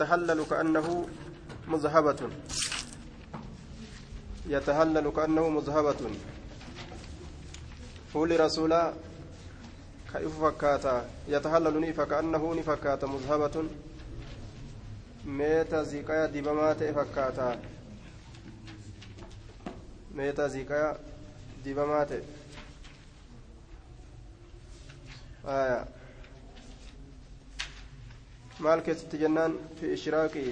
يتهلل كأنه مذهبة. يتهلل كأنه مذهبة. فول رسولا كيف فكاتا؟ يتهلل فكأنه نفكاتا مذهبة. ميتا زيكايا دبمات فكاتا. ميتا زيكايا دبمات آية. Maal keessatti jennaan fi ishraaqi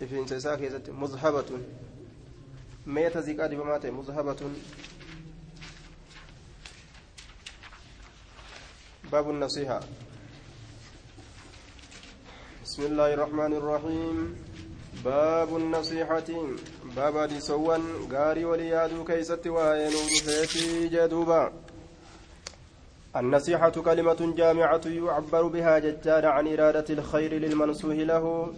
ifiinsa isaa keessatti muzhabatun meeta ziqaa dibamaa ta'e muzhabatun باب النصيحة بسم الله الرحمن الرحيم باب النصيحة باب دي سوان غاري وليادو كيست وهي في جدوبا النصيحة كلمة جامعة يعبر بها ججار عن إرادة الخير للمنصوح له.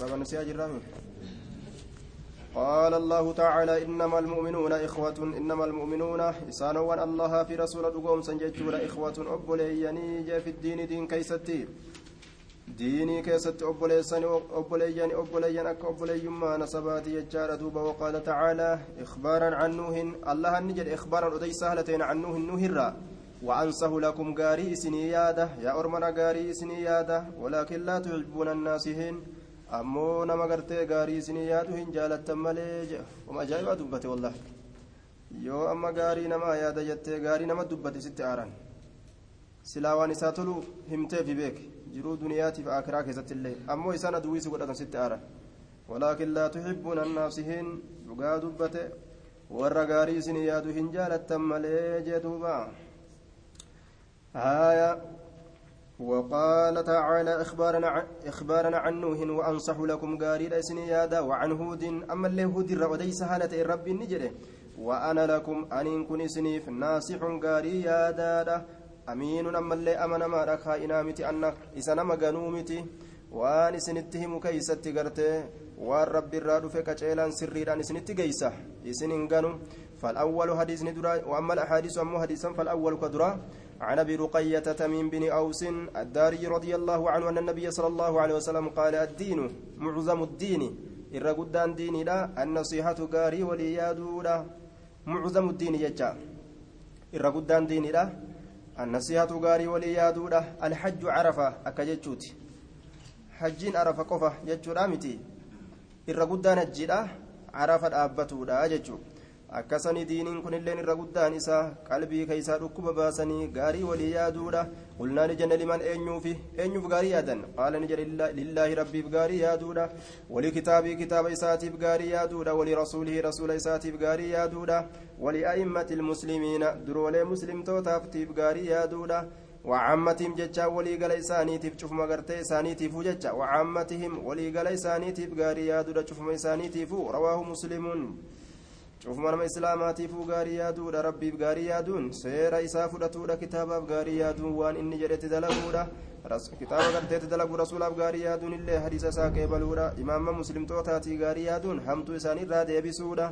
بابا نسيها جرامي قال الله تعالى إنما المؤمنون إخوة إنما المؤمنون إسانوا الله في رسول دقوم سنججور إخوة أبوليني في الدين دين كيستي. Diinii keessatti obboleeyyan obboleeyyan akka obboleeyyummaa nasabaati jechaadha duuba waqaala tacaalaa ikbaaran can nuuhin allahan ni jedhe ikbaaran odeysa halateen can nuuhin nuuhirraa وأنسه لكم غاري إسني ياده يا أرمنا غاري إسني ياده ولكن لا تحبون الناسهين أمو نما غرتي غاري إسني ياده إن جالت مليج وما جايبا دبتي والله amma gaarii namaa yaada jettee gaarii nama dubbate sitti aaran silaa waan isaa tolu himteefi beeke jiruu duniyaatiif akiraa keessatti illee ammoo isaan aduwwiisi godhatan sitti aaran walaakin laa tuxibbuuna annaasihiin dhugaa dubbate warra gaarii isin yaadu hin jaalattan malee jee duuba آية وقال تعالى إخبارنا إخبارنا عن نوح وأنصح لكم قاري لسني يادا وعن هود أما اللي هود الرؤدي سهلة الرب النجرة وأنا لكم أن كن سنيف ناصح قاري يادا amiinuun ammallee amanamaadha kaa'inaa miti anna isa nama ganuu miti. Waan isinitti himu keeysatti gartee waan rabbi irraa dhufe qaceelaan sirriidhaan isinitti geeysa. Isin hin ganu. فالأول حديث ندرا وأما الأحاديث أما حديثا فالأول كدرا عن أبي رقية تميم بن أوس الداري رضي الله عنه أن النبي صلى الله عليه وسلم قال الدين معظم الدين الرقدان ديني لا النصيحة قاري وليادو لا معظم الدين يجا الرقدان ديني لا النصيحة غاري ولي يادودة الحج عرفة أكجتشوت حجين عرفة قفة جتشورا متي الرقودان الجيدة عرفة أبتودا جتشو akkasanii diiniin kunilleen irra guddaan isaa qalbii keeysaa dhukkuba baasanii gaarii walii yaaduudha qulnaa ni jenne liman eenyuufi eenyuuf gaarii yaadan qaala ni jedhe lillaahi rabbiif gaarii yaaduudha walii kitaabii kitaaba isaatiif gaarii yaaduudha walii rasuulihi rasuula isaatiif gaarii yaaduudha walii a'immati ilmuslimiina duroolee muslimtootaaftiif gaarii yaaduudha وعامتهم ججا ولي قال إسانيتيف شوف ما قرتي إسانيتيف ججا وعامتهم ولي قال إسانيتيف قاري يادو شوف ما إسانيتيف رواه مسلم cufuma nama islaamaatiifuu gaarii yaaduudha rabbiif gaarii yaaduun seera isaa fudhatuudha kitaabaaf gaarii yaaduun waan inni jedhetti dalaguudha kitaaba garteetti dalagu rasuulaaf gaarii yaaduun illee hadiisa isaa qeebaluudha imaama muslimtootaatii gaarii yaaduun hamtuu isaaniirraa deebisuudha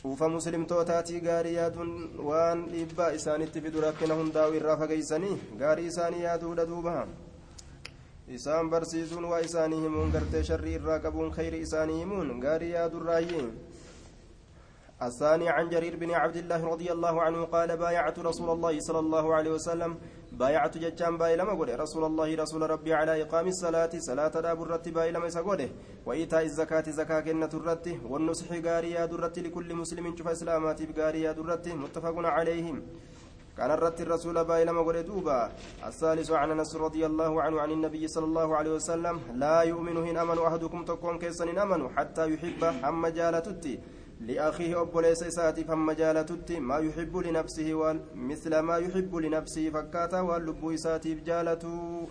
cuufa muslimtootaatii gaarii yaaduun waan dhiibbaa isaanitti fidu rakkina hundaa'u irraa fageeysanii gaarii isaanii yaaduudha duuba isaan barsiisuun waa isaanii himuun gartee sharrii irraa qabuun khayri isaanii himuun gaarii yaadurraayyee الثاني عن جرير بن عبد الله رضي الله عنه قال بايعت رسول الله صلى الله عليه وسلم. بايعت ججان باي لما قول رسول الله رسول ربي على إقام الصلاة. صلاة داب الرت باي لما يسقوله وإيتاء الزكاة زكاة كنة الرت والنصح قاريا درت لكل مسلم شوف إسلامات بقاريا درت متفق عليهم. كان الرت الرسول باي لما قول دوبا. الثالث عن أنس رضي الله عنه عن النبي صلى الله عليه وسلم. لا يؤمن هن امن أحدكم تكون كيسن امن حتى يحب هم جالتتي لأخيه أبوليس إساتي فما جالتت ما يحب لنفسه مثل ما يحب لنفسه فكاتا واللب إساتي بجالته.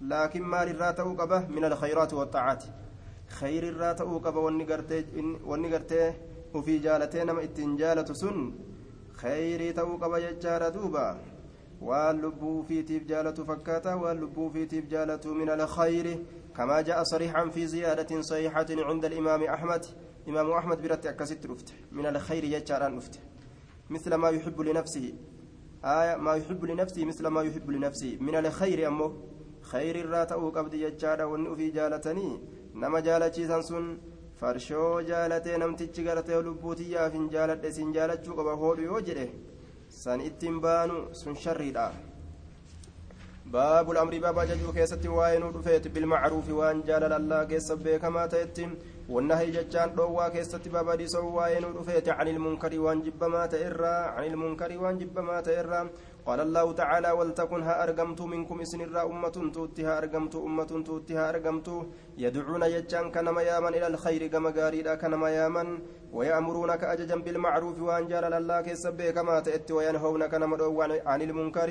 لكن ما للراتو قبه من الخيرات والطاعات. خير الراتو قبه والنقرتي وفي جالتين ما اتن جالة سن. خير تو قبه يجار دوبا. واللب في تيب فكاتا واللب في تيب من الخير. كما جاء صريحا في زيادة صحيحة عند الإمام أحمد. إمام أحمد برت أكست رفت من الخير يجاران رفت مثل ما يحب لنفسه. آية ما يحب لنفسه مثل ما يحب لنفسه. من الخير أمه خير الراتأو قبض يجارة وني في جالتني. نما جالتشيسان سن. farshoo jaalatee namtichi gartee lubbuutiyyaaf hin jaaladhe sin jaalachuu qaba hoodhu yoo jedhe san ittiin baanu sun sharriidha باب الأمر باب ججو كيست وين ودفيت بالمعروف وان جال الله كيس بكما تأتي والنهي ججان روا كيست باب دي سو وين ودفيت عن المنكر وان جب ما تئرى عن المنكر وان جب ما تئرى قال الله تعالى ولتكن ها أرقمت منكم إسن الرا أمة توتها أرقمت أمة توتها أرقمت يدعون يجان كنما يامن إلى الخير كما قاريدا كنما يامن ويأمرونك أججا بالمعروف وأن جال الله كيسب كما تأتي وينهون كنما عن المنكر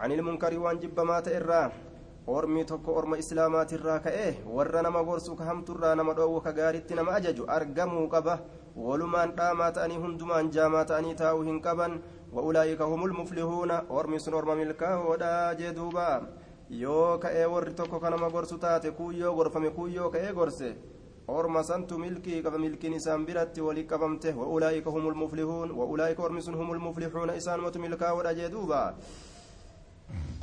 عن المنكر وأن جب ما تئرى ormi tokko orma islaamaatirraa ka'e warra nama gorsu ka hamturraa nama dhoowwu ka gaaritti nama ajaju argamuu qaba walumaan dhaamaa ta'anii hundumaan jaamaa ta'anii taa'uu hin qaban وأولئك هم المفلحون أرمي سن أرمى ملكا ودا جدوبا yoo ka'ee warri tokko kanama gorsu taate kuyyoo gorfame kuyyoo ka'ee gorse orma santu milkii qaba milkiin isaan biratti walii qabamte waulaa'ika hum lmuflihuun waulaa'ika ormi sun hum lmuflihuuna isaanumatu milkaa wadha jee duuba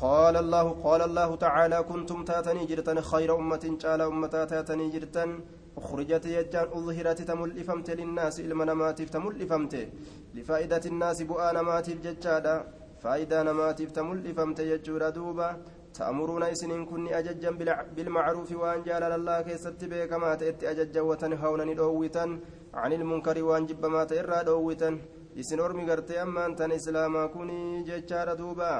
قال الله قال الله تعالى كنتم تاتني جرتن خير أمة جال أمة تاتني جرتن أخرجت يجان أظهرت تملفمت للناس إلما نماتف تملفمت لفائدة الناس بؤا نماتف ججادا فائدة نماتف تملفمت يجور دوبا تأمرون إسنين كني أججا بالمعروف وأن جال الله كيست بكما تأتي أججا وتنهون ندووتا عن المنكر وأن جب ما تئرى دووتا إسن أرمي قرتي أما أنت إسلاما كوني ججار دوبا.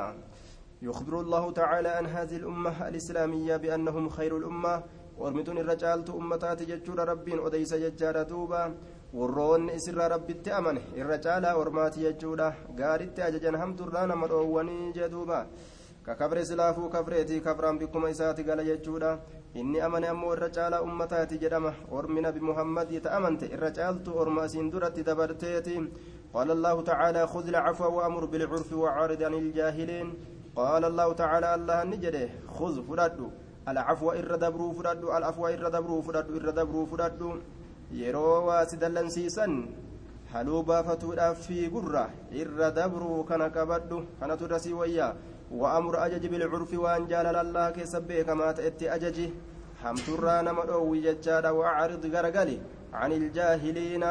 يخبر الله تعالى أن هذه الأمة الإسلامية بأنهم خير الأمة. ورمتون الرجالت أمتات ججور رب وديس ججار دوبا. ورون إسر رب التأمن الرجال ورمات ججورة قارت أججن هم دران مرؤوني جدوبا. ككبر سلافو كفريتي كفران بكم إسات قال ججورة إني أمن أمو الرجال أمتات جدما. ورمنا بمحمد يتأمنت الرجالت ورماسين درت دبرتيتي. قال الله تعالى خذ العفو وأمر بالعرف وعارض عن الجاهلين. قال الله تعالى الله نجده خذ فرد العفو إر دبرو فرد العفو إر دبرو فرد إر دبرو فرد yeroo waa si dallansiisan haluu baafatuudhaaf fi gurra irra dabruu kana qabadhu kanatu irra sii wayyaa wa'amur ajaji bilcurfi waan jaalala allah keessa beekamaa ta'etti ajaji hamturraa nama dhoowwi jechaadha wa'arid garagali عن الجاهلين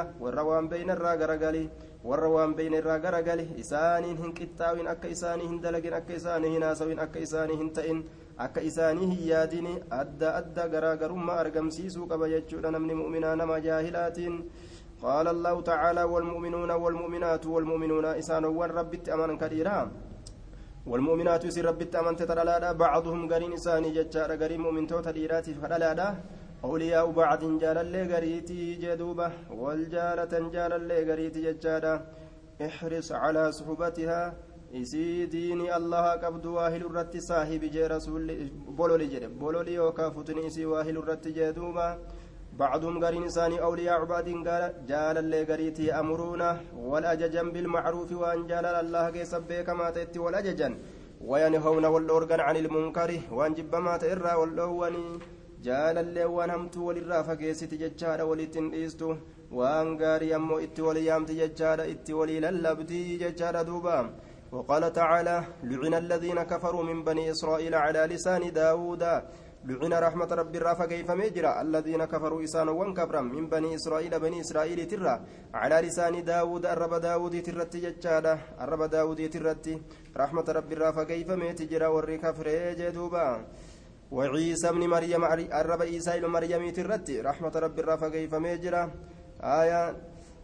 beeyna irraa garagali warra waan beeyna irraa garagali isaaniin hin qixxaawin akka isaanii hin dalagin akka isaanii hin haasawin akka isaanii hin ta'in akka isaanii hin yaadin adda adda garaagarummaa argamsiisuu qaba jechuudha namni mu'minaa nama jaahilaatiin قال الله تعالى والمؤمنون والمؤمنات والمؤمنون إسان والرب أمن كثيرا والمؤمنات يسير رب أمن تتلالا بعضهم قرين إساني ججار قرين مؤمن توتا ديراتي فلالا أولياء بعض جال اللي قريتي جدوبة والجالة جال اللي قريتي ججارا احرص على صحبتها isii diini allaha qabdu waa hilurratti saahibi jee rasulli bololi jedhe bololi yookaa futuni isii waa hilurratti jee duuba بعضهم قرين إنساني أولياء عباد جال اللي قريتي أمرونا والأججا بالمعروف وأن جال الله كيسب كما تأتي والأججا وينهون والأورغن عن المنكر وأن جب ما تئرى والأواني جال اللي وانهمت وللرافة كيسي ججال ولتنئيستو وأن قاري أمو إتي وليامت ججال إتي ولي للبتي ججال دوبا وقال تعالى لعن الذين كفروا من بني إسرائيل على لسان داود لعن رحمة رب الرافة كيف مجرى الذين كفروا إسان وانكبرا من بني إسرائيل بني إسرائيل ترى على لسان داود الرب داود ترت ججالة الرب داود ترت رحمة رب الرافة كيف مجرى والركفر جدوبا وعيسى ابن مريم الرب عيسى ابن مريم ترت رحمة رب الرافة كيف مجرى آية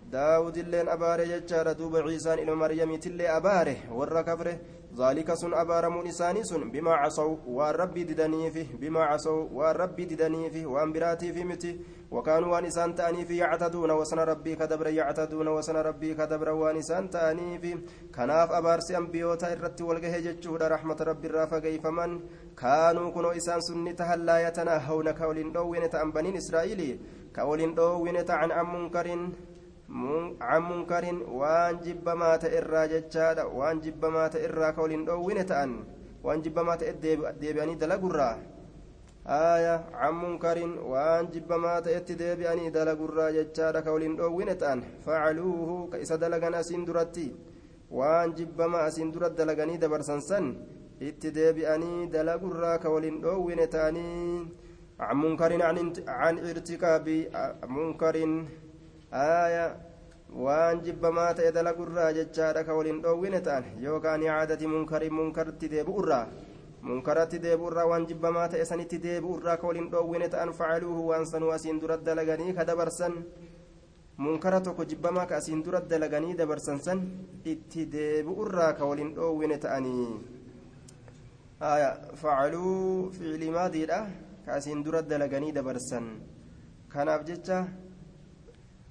daawud illeen abaare jechaadha duuba ciisaan ilma maryamiitillee abaare warra kafre ذلك سن أبارمون إساني سن بما عصوا والرب ددني فيه بما عصوا والرب ددني فيه وأن براتي في متي وكانوا وان إسان تأني في يعتدون وسن ربي كدبر يعتدون وسن ربي كدبر وان إسان تأني في كناف أبارسي أنبيوتا إرتي والجه جتشود رحمة ربي الرافة كيف من؟ كانوا كنوا إسان سن تهلا يتناهون كولين دوين تأنبنين إسرائيلي كولين دوين عن أم عن منكر وان جبما تئرا جتشادا وان جبما تئرا كولين دوين تأن وان جبما تئديبياني دلقرا آية عن منكر وان جبما تئت ديبياني دلقرا جتشادا كولين دوين تأن فعلوه كيس دلقان أسين درتي وان جبما أسين درت دلقاني دبرسنسن itti deebi'anii dalagurraa ka waliin dhoowwine ta'anii عن منكر عن عن ارتكاب منكر آية waan jibbamaa ta'e dalagurraa jechaadha ka waliin dhoowwine ta'an yookaan caadati munkari munkaratti deebi'urraa munkaratti deebi'urraa waan jibbamaa ta'e sanitti deebi'urraa ka waliin dhoowwine ta'an facaluuhu waan sanuu asiin dura dalaganii ka dabarsan munkara tokko jibbamaa ka asiin dura dalaganii dabarsan san itti deebi'urraa ka waliin dhoowwine ta'anii facaluu ficilii maadiidha ka asiin dura dalaganii dabarsan kanaaf jecha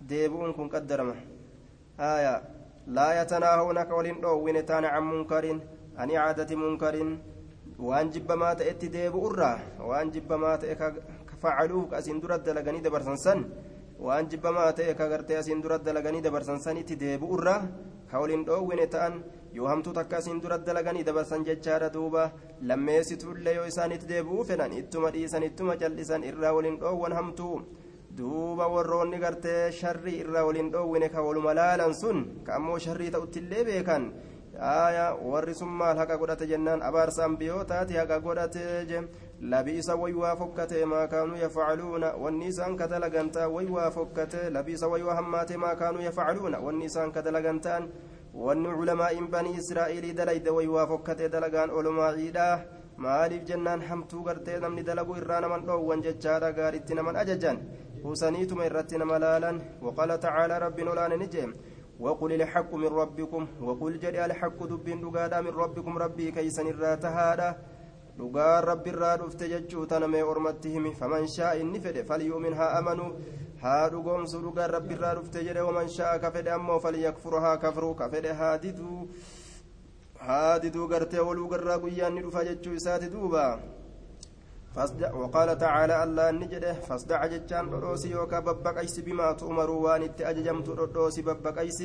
deebi'uun kun qaddarama haya laa yatanaahawna ka waliin dhoowwine taane can munkarin an icaadati munkarin waan jibbamaa ta'etti deebi'urraa waan jibbamaa ta'e ka facaluuf ka asiin dura dalaganii dabarsan san waan jibbamaa ta'e ka gartee asiin dura dalaganii dabarsan sanitti deebi'urraa ka waliin dhoowwine ta'an yoo hamtuu takka asiin dura dalaganii dabarsan jechaadha duuba lammeessituullee yoo isaanitti deebi'uu fedhan ittuma dhiisan ittuma cal'isan irraa waliin dhoowwan hamtuu duuba warroonni gartee sharrii irraa waliin dhoowwine ka waluma laalan sun ka ammoo sharrii ta'uttillee beekan aya warri sun maal haqa godhate jennaan abaarsa ambiyootaati haqa godhate je labiisa waywaa fokkate maa kaanuu yafcaluuna wanni isaan ka dalagantaa waywaa fokkate labiisa waywaa hammaate maa kaanuu yafcaluuna wanni isaan ka dalagantaan wanni culamaa'iin banii israa'iilii dalayde waywaa fokkate dalagaan olumaaciidha maaliif jennaan hamtuu gartee namni dalagu irraa naman dhoowwan jechaadha gaaritti naman ajajan nama laalan waqaala tacaala rabbiin olaane ni jee وقل الحق من ربكم وقل جري الحق دبين دغادا من ربكم ربي كيسن inni fedhe falyuumin haa amanu haa dhugoomsu dhugaan rabbi irraa dhufte jedhe waman shaa ka fedhe ammoo falyakfuru haa kafru ka fedhe haa diduu haa diduu gartee waluu garraa guyyaan ni dhufa jechuu isaati duuba وقال تعالى الله نجده فاصدع جتان دروسي يوكا ببقيس بما تؤمر وان اتأججمت دروسي ببقيس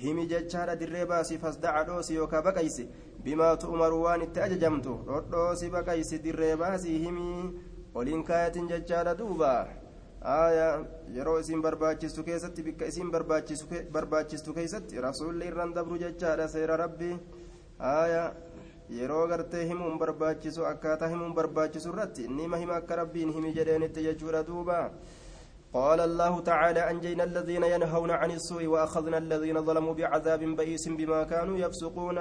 هيمي جتان دريباسي فاصدع دوسي يوكا بقيس بما تؤمر وان اتأججمت دروسي بقيس دريباسي هيمي ولين كاية جتان دوبا آية yeroo isin barbaachistu keessatti bikka isin barbaachistu keessatti rasuulli irraan dabru jechaadha seera rabbii aayaa yeroo gartee himuun barbaachisu akkaataa himuun barbaachisu irratti nima hima akka rabbiin himi jedheenitti jechuudha duuba. قال الله تعالى أنجينا الذين ينهون عن السوء وأخذنا الذين ظلموا بعذاب بئيس بما كانوا يفسقون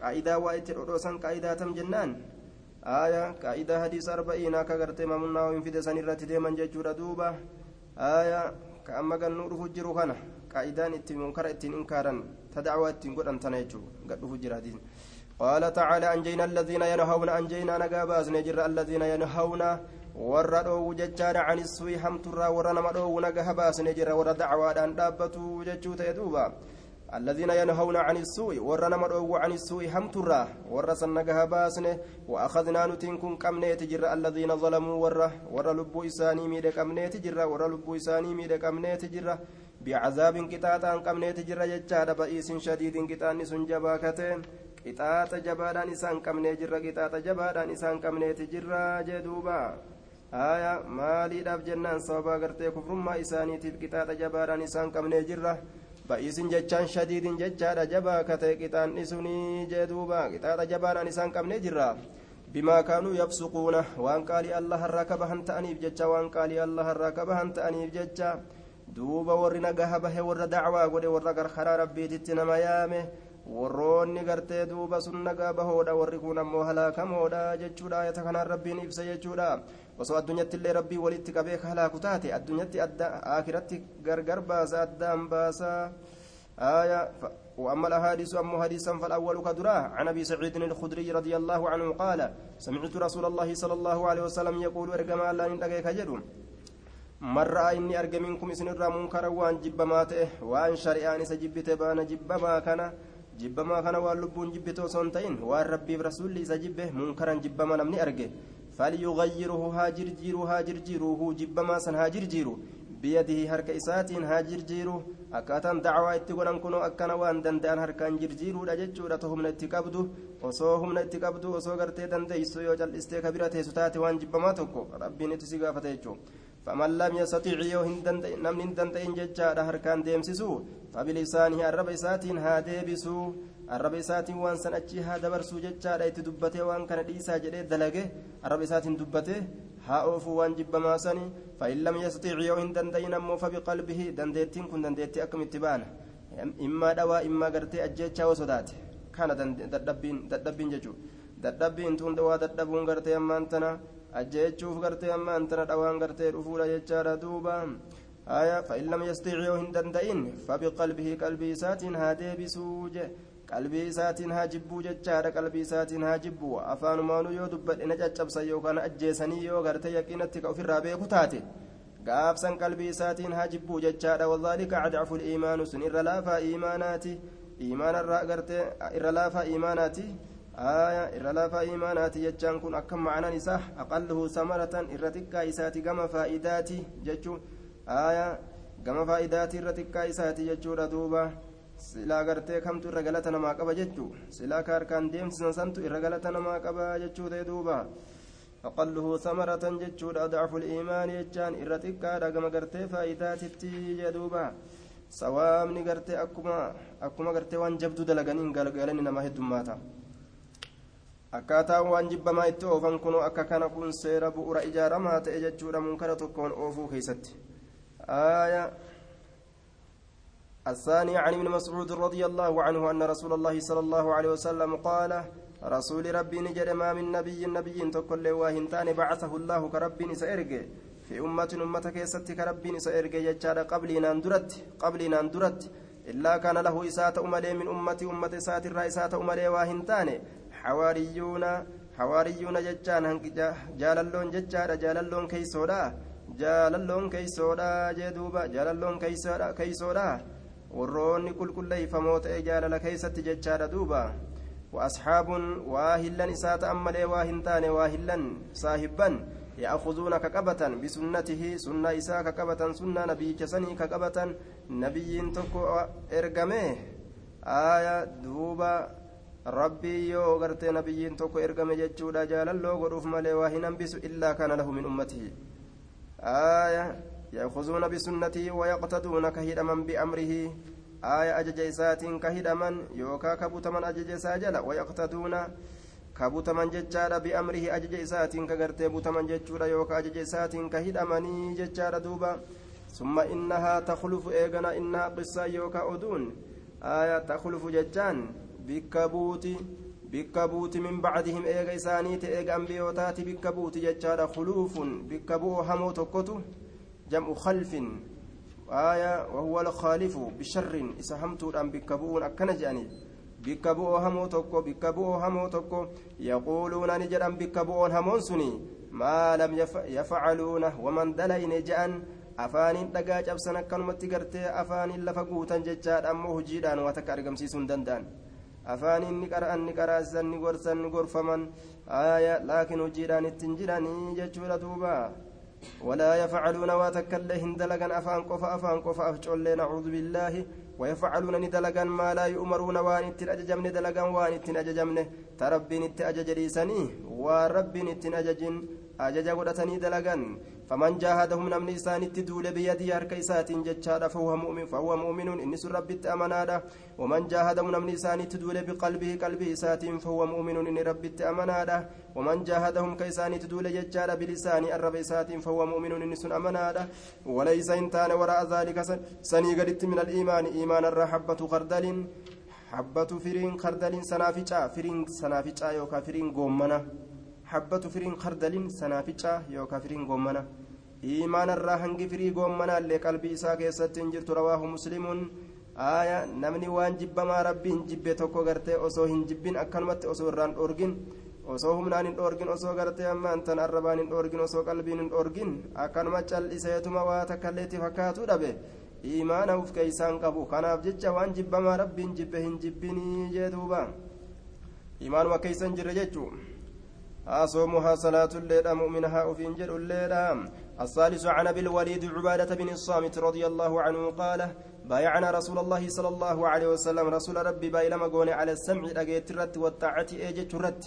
قائدة وائت الرؤوسا قائدة تم جنان آية قائدة حديث أربعين كغرت ممنا وإن في دسان الرات ديما ججورة دوبة آية كأما قال نور فجر خنا قائدان اتن منكر اتن إنكارا تدعوى اتن قد أنتنيجو قد فجر حديث قال تعالى أنجينا الذين ينهون أنجينا نقاباز نجر الذين ينهون. warra dhoowwu jechaadha ani suyi hamturraa warra nama dhoowwu naga baasne jira warra dacwaadhaan dhaabbatu jechuu ta'e duuba الذين ينهون عن السوء ورنا مدعو عن السوء همترا ورسنا باسنه وأخذنا نتنكم كمنيت جرا الذين ظلموا ورا ورا لبو إساني ميد كمنيت جرا ورا لبو إساني ميد كمنيت جرا بعذاب قطاطا كمنيت جرا جتشاد بئيس شديد قطاني سنجبا كتين qixaaxa jabaadhaan isaan qabnee jirra qixaaxa jabaadhaan isaan qabneeti jirra jee duuba haya maaliidhaaf jennaan sababa gartee kufrummaa isaaniitiif qixaaxa jabaadhaan isaan qabnee jirra ba'iisin jechaan shadiidin jechaadha jabaa katee qixaanni sunii jee duuba qixaaxa jabaadhaan isaan qabnee jirra bimaa kaanuu yabsuquuna waan qaalii allah irraa kabahan ta'aniif jecha waan qaalii allah irraa kabahan ta'aniif jecha duuba warri nagaha bahe warra dacwaa godhe warra karaa rabbiititti nama yaame warroonni gartee duuba sun nagaa bahoodha warri kun ammoo halaakamoodha jechuudha ayata kanaan rabbiin ibsa jechuudha osoo addunyatti illee rabbii walitti qabee halaaku taate addunyatti akiratti gargar baasa addaan baasa وأما الأحاديث أما حديثا فالأول كدراه عن أبي سعيد الخدري رضي الله عنه قال سمعت رسول الله صلى الله عليه وسلم يقول ارجما لا ندقيك جدون من رأى إني أرجى منكم إسن منكرا وأن جب ماته وأن شريان سجبت بان جب ما كان jibbamaa kana waan lubbuun jibbite osoo hin ta'in waan rabbiif rasuulli isa jibbe munkaran jibbama namni arge falyugayyiruhu haa jirjiiru haa jirjiiruhu jibbamaa san haa jirjiiru biyadihi harka isaatiin haa jirjiiru akkaataan dacwaa itti godhan kunoo akkana waan danda'an harkaan jirjiiruudha jechuudha to humna itti qabdu osoo humna itti qabdu osoo gartee dandeeysu yoo cal'istee kabira teessu taate waan jibbamaa tokko rabbiin itti si gaafata jechuudha فمن لم يستطيع يو نمن دندئن ججاد هركان ديمسسو فبلسانه الرب إساتين هاديبسو waan san achii haa dabarsuu jechaadha itti dubbatee waan kana dhiisaa jedhee dalage arraba isaatiin dubbatee haa oofuu waan jibbamaa sanii fa'in lam yastixi yoo hin danda'in ammoo fabiqalbihi dandeettiin kun dandeettii akkamitti baana immaa dhawaa immaa gartee ajjechaa oo sodaate kana dadhabbiin dadhabbiin jechuudha dadhabbiin tun waa dadhabuun gartee ammaan tana ajjeechuuf gartee ammaan tana dhawaan gartee dhufuudha jechaadha duuba aya fa'in lam yastixi yoo hin danda'in fabiqalbihi qalbii isaatiin haa deebisuu je qalbii isaatiin haa jibbuu jechaadha qalbii isaatiin haa jibbu afaanumaanuu yoo dubbadhe na caccabsan yookaan ajjeesanii yoo gartee yaqiinatti ka ofirraa beeku taate gaafsan qalbii isaatiin haa jibbuu jechaadha wadaalika cadcafu liimaanu sun irra laafaa iimaanaati iimaanarraa gartee irra laafaa iimaanaati iimaanaati jechaan kun akka macnaan isaa aqalluhu samaratan irra xiqqaa isaati gama faa'idaati jechuu aya gama faa'idaati irra xiqqaa isaati jechuudha duuba. Silaa gartee kamtu irra galata namaa qaba jechuu? Silaa ka harkaan deemsisan santu irra galata namaa qaba jechuu ta'e duuba. Aqalluhu samaratan jechuudha adcafu liimaani jechaan irra xiqqaadha gama gartee faayidaatitti jedhuuba sawaabni gartee akkuma gartee waan jabduu dalaganiin galgalani namaa heddummaata akkaataan waan jibbamaa itti oofan kunoo akka kana kun seera bu'ura ijaaramaa ta'e jechuudha munkara tokkoon oofuu keeysatti آية الثاني عن ابن مسعود رضي الله عنه أن رسول الله صلى الله عليه وسلم قال رسول ربي نجد ما من نبي نبي تقول واهنتان بعثه الله كرب سأرجع في أمة أمة كيست كرب سأرجع يجار قبل نندرت قبل نندرت إلا كان له إساءة أملي من أمة أمة إساءة الرئيسات أملي حواريون حواريون ججان جاللون ججار جاللون كيسودا jaalalloon keeysoodha jee duuba jaalalloon keeysoodha warroonni qulqulleeyfamoo ta'e jaalala keeysatti jechaadha duuba وأصحاب واهلا إسات أملي واهنتان واهلا صاحبا يأخذون كقبة بسنته سنة إساء كقبة سنة نبي كسني كقبة نبي تكو إرقمه آية دوبا. ربي يو غرتي نبي تكو إرقمه جتشودا جالالو غروف ملي واهنا بس إلا كان له من أمته آية يأخذون بسنته ويقتدون كهدما بأمره آية أججيسات كهدما يوكا كبتمن أججيسا ويقتدون كبتمن ججار بأمره أججيسات كغرتي بتمن ججور يوكا أججيسات كهدمني ججار دوبا ثم إنها تخلف إيغنا إنها قصة يوكا أدون آية تخلف ججان بكبوتي bikka buuti min bacdihim eega isaaniiti eega ambiyootaati bikka buuti jechaadha khuluufun bikka bu'oo hamoo tokkotu jam'u khalfin aya wahuwa alkhaalifu bisharrin isa hamtuudhaan bikka bu'uun akkana jedhani bikka bu'oo hamoo tokko bikka bu'oo hamoo tokko yaquuluuna ni jedhan bikka bu'oon hamoon suni maa lam yafcaluuna waman dalayne je'an afaaniin dhagaa cabsan akkanumatti gartee afaaniin lafa guutan jechaadha afaaniin ni qara'an ni qaraasisan ni gorsan ni gorfaman aya laakiin hojiidhaan ittiin jiranii jechuudha duuba ولا يفعلون واتكله هندلغا أفان قف أفان قف أفجل نعوذ بالله ويفعلون ندلغا ما لا يؤمرون وان اتن أججمن دلغا وان اتن أججمن تربي نت أججريسني أجج قدتني دلغا فمن جاهدهم نمن إسان التدول بيدي هرك إسات جتشاد فهو مؤمن فهو مؤمن إن سر ربي أمنادا ومن جاهدهم نمن إسان التدول بقلبه قلبه إسات فهو مؤمن إن ربي أمنادا ومن جاهدهم كيسان تدول جتشاد بلسان الرب إسات فهو مؤمن إن سن أمنادا وليس إنتان وراء ذلك سني قدت من الإيمان إيمان الرحبة خردل حبة فرين خردل سنافجا فرين سنافجا يوكا فرين قومنا حبة فرين خردل سنافجا يوكا فرين قومنا إيمان الراهنج فري قومنا اللي قلبي إساء كيست انجرت رواه مسلم آية نمني وان جب ما ربي جب توكو غرتي أسو هنجبين أكنمت أسو الران أورجين osoo humnaan hin dhoorgin osoo gartee ammaan tan arrabaan hin dhoorgin osoo qalbiin hin dhoorgin akkanuma cal'iseetuma waa takkalleetti fakkaatu dhabe imaana uf keeysaan qabu kanaaf jecha waan jibbamaa rabbiin jibbe hin jibbinii jee duuba imaanuma keeysan jirre jechuu أصومها صلاة الليل مؤمنها أفين جل الليل. الثالث عن أبي الوليد عبادة بن الصامت رضي الله عنه قال بايعنا رسول الله صلى الله عليه وسلم. رسول ربي بايلما قوني على السمع أجيت الرت والطاعة أجيت الرت.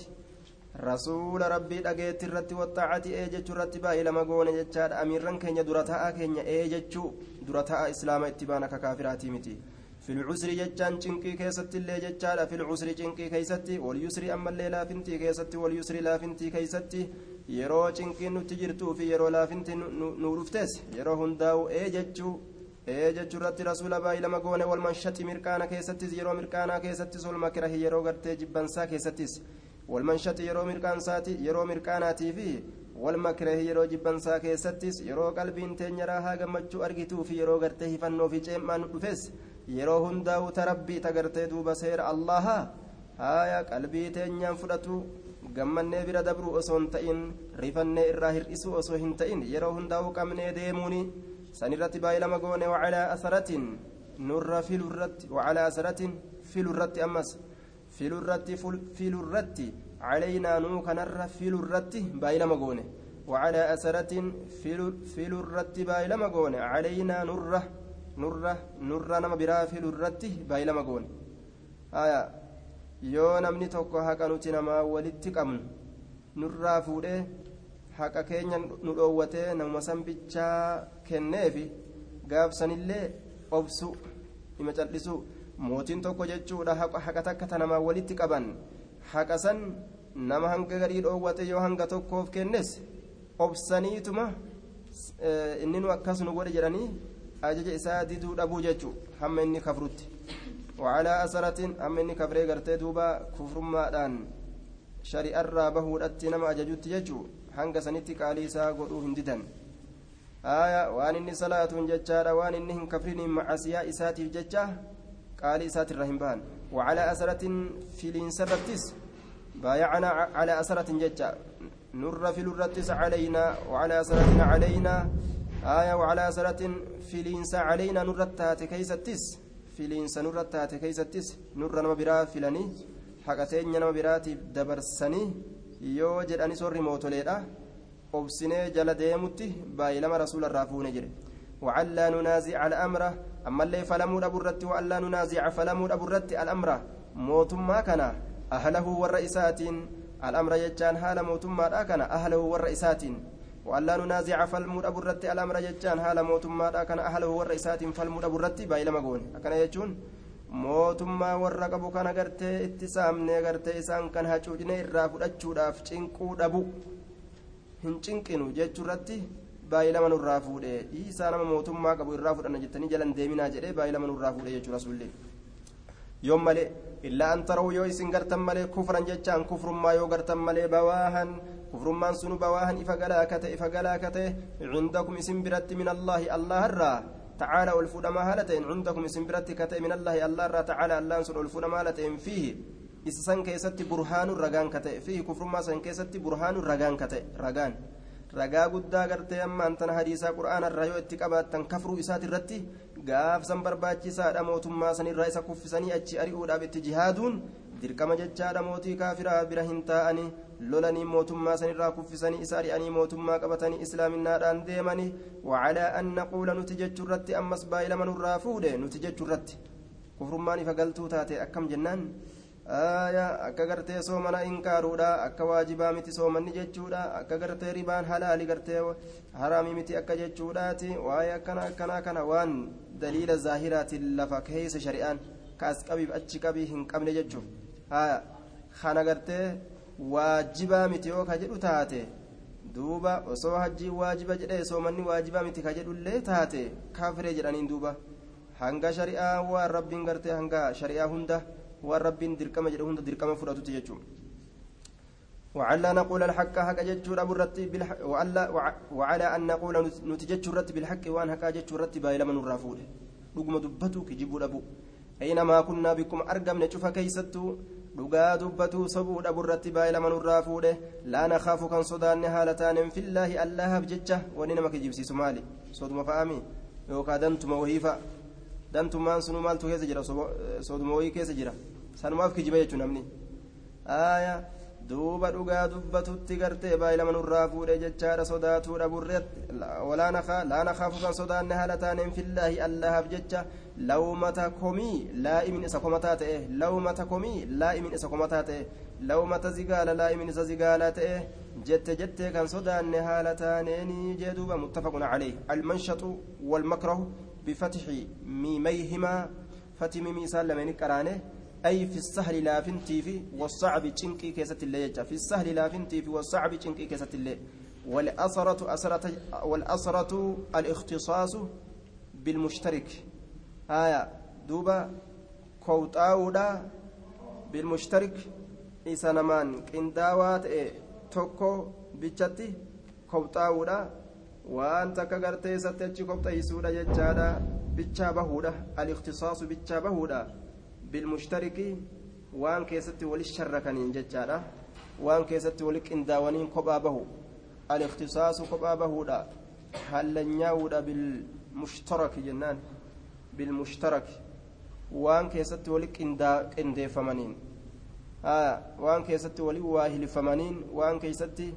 رسول ربي أجيت الرت والطاعة أجيت الرت. بايلما قوني جتشاد أميرا كينيا درتاء كينيا أجيتشو درتاء إسلام اتبانا ككافراتي متي. في العسر جتان چنقي كيست اللي جتان في العسر چنقي كيستي واليسر أما اللي لا فنتي كيستي واليسر لا فنتي كيستي yeroo cinqiin nutti jirtuu fi yeroo laafinti nu dhuftes yeroo hundaa'u ee jechuu ee jechuu irratti rasuula baay'ee lama goone walmanshati mirqaana keessattis yeroo mirqaanaa keessattis walmakirahi yeroo gartee jibbansaa keessattis walmanshati yeroo mirqaansaati yeroo mirqaanaatii fi walmakirahi yeroo jibbansaa keessattis yeroo qalbiin teenya raahaa gammachuu argituu fi yeroo gartee hifannoo fi ceemaan dhufes yeroo hundaa'u tarabbii tagartee duuba seera allaha haaya qalbii teenyaan fudhatu gammannee bira dabruu osoo hin ta'in rifannee irraa hir'isuu osoo hin ta'in yeroo hundaa'uu qabnee deemuuni sanirratti baay'ee lama goone wacalaa asaratin nurra filurratti wacalaa asaratin filurratti ammas filurratti filurratti calaynaa nuu kanarra filurratti baay'ee lama goone أسرة في الرت باي لما قون علينا نرة نما برا في الرت باي لما قون آية yoo namni tokko haqa nuti namaa walitti qabnu nurraa fuudhee haqa keenya nu dhoowwatee namuma san bichaa kenneefi gaafsanillee obsu hima cal'isu mootiin tokko jechuudha haqa takka ta namaa walitti qaban haqa san nama hanga garii dhoowwate yoo hanga tokkoof kennes obsaniituma inni nu akkas nu godhe jedhanii ajaja isaa diduu dhabuu jechuu hamma inni kafrutti وعلى أسرة أمني كفري قرتي دوبا كفر مادان شريعة الرابه ودت نما hanga sanitti qaalii isaa godhuu hin didan aya waan inni salaatuun jechaadha waan inni hin kafriniin macasiyaa isaatiif jecha qaalii isaatirra hin bahan wacalaa asaratin filiinsarrattis baayacanaa calaa asaratin jecha nurra filurrattis calaynaa wacalaa asaratin calaynaa asaratin filiinsa calaynaa nurrat taate keeysattis filiinsa nurra taate keeysattis nurra nama biraa filanii haqateenya nama biraatiif dabarsanii yoo jedhani sorri mootoleedha obsinee jala deemutti baay'ilama rasuula irraa fuune jedhe وعلى ننازع الأمر أما اللي فلموا الرت وألا ننازع فلموا الرت الأمر موت ما كان أهله والرئيسات الأمر يجان حال موت ما كان أهله والرئيسات وألا ننازع فلمود أبو الرت الأمر جتان حال موتما كان أهله والرئيسات فلمود أبو الرت بايلا مقون أكن يجون mootummaa warra qabu kana gartee itti saamnee gartee isaan kan hacuucine irraa fudhachuudhaaf cinquu dhabu hin cinqinu jechuurratti baay'ee lama nurraa fuudhe isaa nama mootummaa qabu irraa fudhanna jettanii jalan deeminaa jedhee baay'ee lama nurraa fuudhe jechuudha sullee yoom malee illaa an tarau yoo isin gartan malee kufran jechaan kufrummaa yoo gartan malee bawaahan Kufrummaan sunu bawaahan ifa galaakate ifa galaakate cindakum isin biratti min allaahi allah irraa تعالى والفود ما هالتين عندكم اسم برتك من الله الله را تعالى الله سن والفود ما هالتين فيه إسسان كيست برهان الرجان كتئ فيه كفر ما سن كيست برهان الرجان كتئ رجان ragaa guddaa gartee amma antana hadiisaa qura'aana irraa yoo itti qabaattan kafruu isaati irratti gaafsan barbaachisaadha mootummaa sanirraa isa kuffisanii achi ari'uudhaaf itti jihaaduun dirqama jechaadha mootii kaafiraa bira hin taa'anii lolanii mootummaa sanirraa kuffisanii isa ari'anii mootummaa qabatanii islaaminaadhaan deemanii wacalaa an naquula nuti jechuurratti ammas baay'ee lama nurraa fuudhe nuti jechuurratti kufrummaan ifa galtuu taate akkam jennaan akka gartee soomana inkaaruudha akka waajibaa miti soomanni jechuudha akka gartee ribaan halaali gartee haraamii miti akka jechuudhaati waa'ee akkana akkanaa kana waan daliila zaahiraatiin lafa keessa shari'aan kaas qabiif achi qabii hin qabne jechuuf kana gartee waajibaa miti yoo ka jedhu taate duuba osoo hajjii waajiba jedhee soomanni waajibaa miti ka jedhullee taate kaafiree jedhaniin duuba hanga shari'aa waan rabbiin gartee hanga shari'aa hunda waan rabbiin dirqama jedhe hunda dirqama fudhatutti jechuun وعلى نقول الحق حق جتشور أبو الرتي وعلى, وعلى أن نقول نتجتشور الرتي بالحق وأن حق جتشور الرتي بايلا من الرافول رقم دبتو كجيبوا أبو أينما كنا بكم أرقم نشوف كيستو dhugaa dubbatuu sobuu dhaburratti baay'ee lama nurraa fuudhe laa nakaafu kan sodaanne haala taanen fillaahi allahaaf jecha wanni nama kijibsiisu maali soduma fa'ami yookaan dantuma wahiifa dantummaan sunu maaltu keessa jira soduma wayii keessa jira sanumaaf kijiba jechuun namni aayaa duuba dhugaa dubbatutti gartee baay'ee lama fuudhe jechaadha sodaatuu dhaburreetti laa nakaafu kan sodaanne haala taaneen fillaahi allahaaf jecha lawmata komii laa'imin isa komataa ta'e lawmata komii laa'imin isa komataa ta'e lawmata zigaala laa'imin isa zigaalaa ta'e jette jettee kan sodaanne haala taaneenii jee duuba muttafaqun calayh almanshaxu walmakrahu bifatxi miimayhimaa فتي ميمي إسان لمن قرانه أي في السهل لا فنتي في والصعب تشنكي كيسة اللي في السهل لا فنتي في والصعب تشنكي كيسة اللي والأسرة أسرة والأسرة الاختصاص بالمشترك haya duuba kowxaa'uudha. Bilmushtarik isa namaan qindaawaa ta'e tokko bichatti kowxaa'uudha. Waan takka gartee isatti achi kobxayisuudha jechaadha. Bichaa bahuudha. Aliktisaasu bichaa bahuudha. Bilmushtariki waan keessatti wali sharrakaniin jechaadha. Waan keessatti wali qindaawaniin kophaa bahu. Aliktisaasu kophaa bahuudha. Hallan nyaa'uudha bilmushtaraki jennaan. Bilmushtaraki waan keessatti wali qindeeffamaniin waan keessatti wali waa hilifamaniin waan keessatti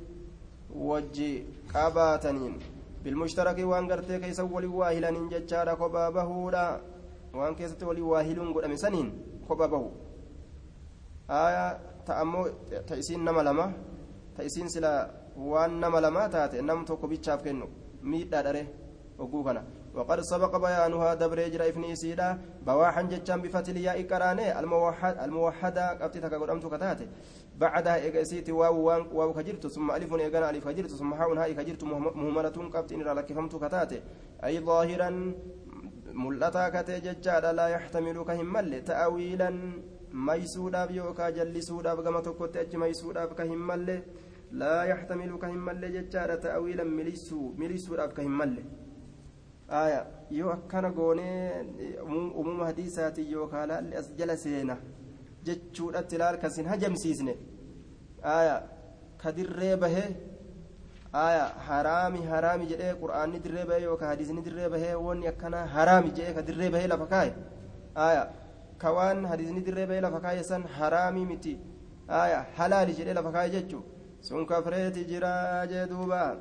wajji qabaataniin بالمشترك وان غرتي كيس ولي واهلان ججارا كوبا بهودا وان كيست ولي واهلون قد امسنين كوبا بهو آية تأمو تأسين نما لما. تأسين سلا وان نما لما تاتي. نم توكو بيتشاف كنو ميت داري وقوغنا وقد سبق بيانها دبر يجرى افني سيدا بواحا جتشان بفتل ياء كراني الموحد الموحدة قبتي تكا قدمت كتاتي بعدها إيجاسيتي واو وان واو كجرت ثم ألف إيجانا ألف كجرت ثم حاء هاء كجرت مهملة قبت إن لك فهمت كتاتي أي ظاهرا ملتا كتي ججالا لا يحتمل كهمل. تأويلا ميسوداف يوكا جلسوداف كما تكوت أج ميسوداف كهمل لا يحتمل كهمل ججالا تأويلا مليسو مليسوداف كهمل yoo akkana goonee uumama hadiisaatiin yookaan haalli as jala seena jechuudhatti ilaal kasin hajamsiisne. Ka dirree bahee haraami haraami jedhee qur'aanni dirree bahee yookaan hadiisni dirree bahee wanni akkana haraami jedhee ka dirree bahee lafa kaaye. Aya ka waan hadiisni dirree bahee lafa kaaye san haraami miti. Halaali jedhee lafa kaaye jechuu. Sun kafreeti jira jee duuba.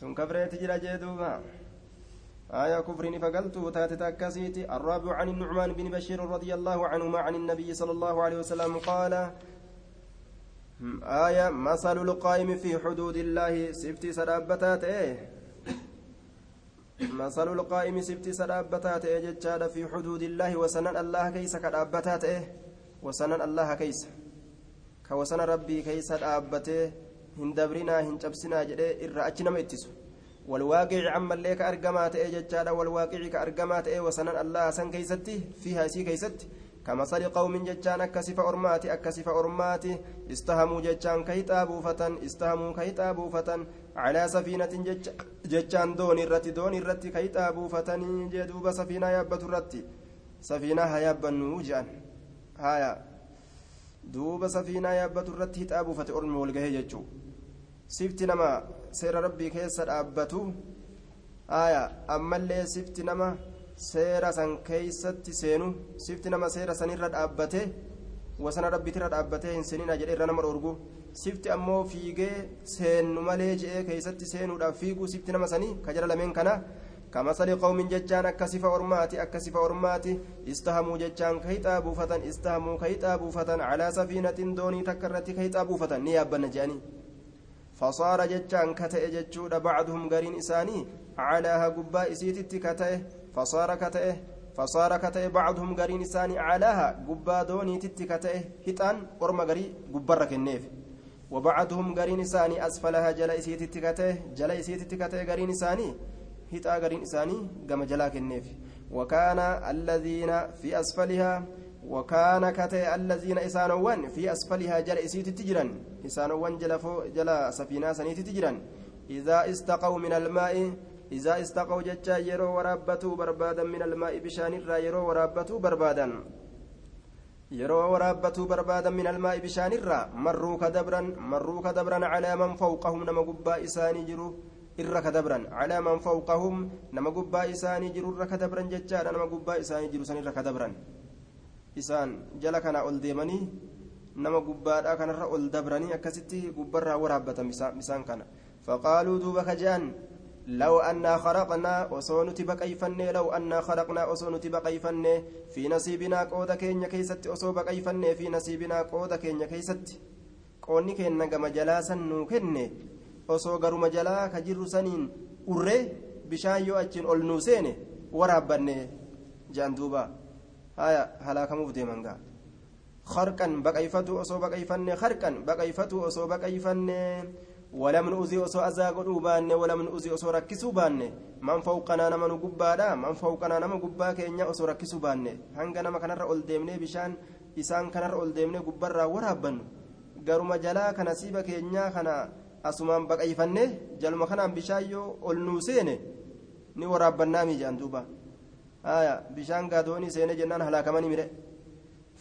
Sun kafreeti jira jee duuba آية كفر فقلت تاتت أكاسيتي. الرابع عن النعمان بن بشير رضي الله عنهما عن النبي صلى الله عليه وسلم قال آية مثل القائم في حدود الله. سفتي سرابتات مثل القائم سفتي سرابتات إيه في حدود الله. وسنن الله كيس كرابتات وسنن الله كيس. كوسن ربي كيس رابته هندبرنا هنجبسنا جدي إرأتنا ميتسو والواقع عما اللي كأرقما تأي ججالا والواقع كأرقما تأي وسنن الله سن كيستي فيها سي كيستي. كمثل قوم ججان أكسف أرماتي أكسف أرماتي استهموا ججان كيتا بوفة استهموا كيتا بوفة على سفينة ججان دون الرتي دون الرتي كيتا بوفة جدوب سفينة يابت الرتي. سفينة هيابا نوجان. هايا. دوب سفينة يابت الرتي تابوفة أرمي والقهي ججو. sifti nama seera rabbii keessa dhaabbatu aya ammallee sifti nama seera san keeysatti seenu sifti nama seera sanirra dhaabbate wasana rabbitirra dhaabbatee hin seenina jedhe irra nama dhorgu sifti ammoo fiigee seennu malee je'ee keeysatti seenuudhaaf fiiguu sifti nama sanii ka jara lameen kana كمثل قوم ججان أكسف أرماتي أكسف أرماتي استهموا ججان كيتا بوفة استهموا كيتا بوفة على سفينة دوني تكرت كيتا بوفة نيابا نجاني فصار جتان كتئ جتشود بعضهم قرين إساني علاها قبا إسيتت كتئ فصار كتئ فصار كتئ بعضهم قرين إساني علاها قبا دوني تت كتئ هتان قرم قري قبرك النيف وبعضهم قرين إساني أسفلها جل إسيتت كتئ جل إسيتت كتئ قرين إساني هتا قرين إساني قم جلاك النيف وكان الذين في أسفلها وكان كتئ الذين إسانوان في أسفلها جل إسيت تجرا إسانوان جل, جل سفينة سنيت تجرا إذا استقوا من الماء إذا استقوا جتشا يرو ورابتوا بربادا من الماء بشان الرا يرو ورابتوا بربادا. يرو ورابتوا بربادا من الماء بشان الرا. مروا كدبرا مروا كدبرا على من فوقهم نما قبا إساني جرو irra kadabran calaa man fawqahum nama gubbaa isaanii jiru irra kadabran jechaadha nama gubbaa isaanii jiru san irra isaan jala kana ol deemanii nama gubbaadhaa kanarra ol dabranii akkasitti gubbarraa waraabbatan bisaan kana faqaaluu duuba kajaan لو أنا خرقنا أصون تبقيفني لو أنا خرقنا أصون تبقيفني في نصيبنا قود كينيا كيست أصو بقيفني في نصيبنا قود كينيا كيست قوني كينا كما جلاسا ka jirru saniin urree bishaan yoo achiin ol nuu seene waraabbanne jedhan duuba haya halaakamuuf deeman gaa. خرقا بقيفتو أصو بقيفن خرقا بقيفتو أصو بقيفن ولم نؤذي أصو أزاغو بان ولم نؤذي أصو ركسو بان من فوقنا نمن قبادا من فوقنا نمن قبا كينيا أصو ركسو بان هنگا نما كنر أول ديمني بشان إسان كنر أول ديمني قبرا ورابن siiba keenyaa kana asumaan baqayfanne jaluma kanaan bishaan yoo ol nuu seene ni waraabbannaami jedhan duuba. Haya bishaan gaadoonii seene jennaan halaakamanii mire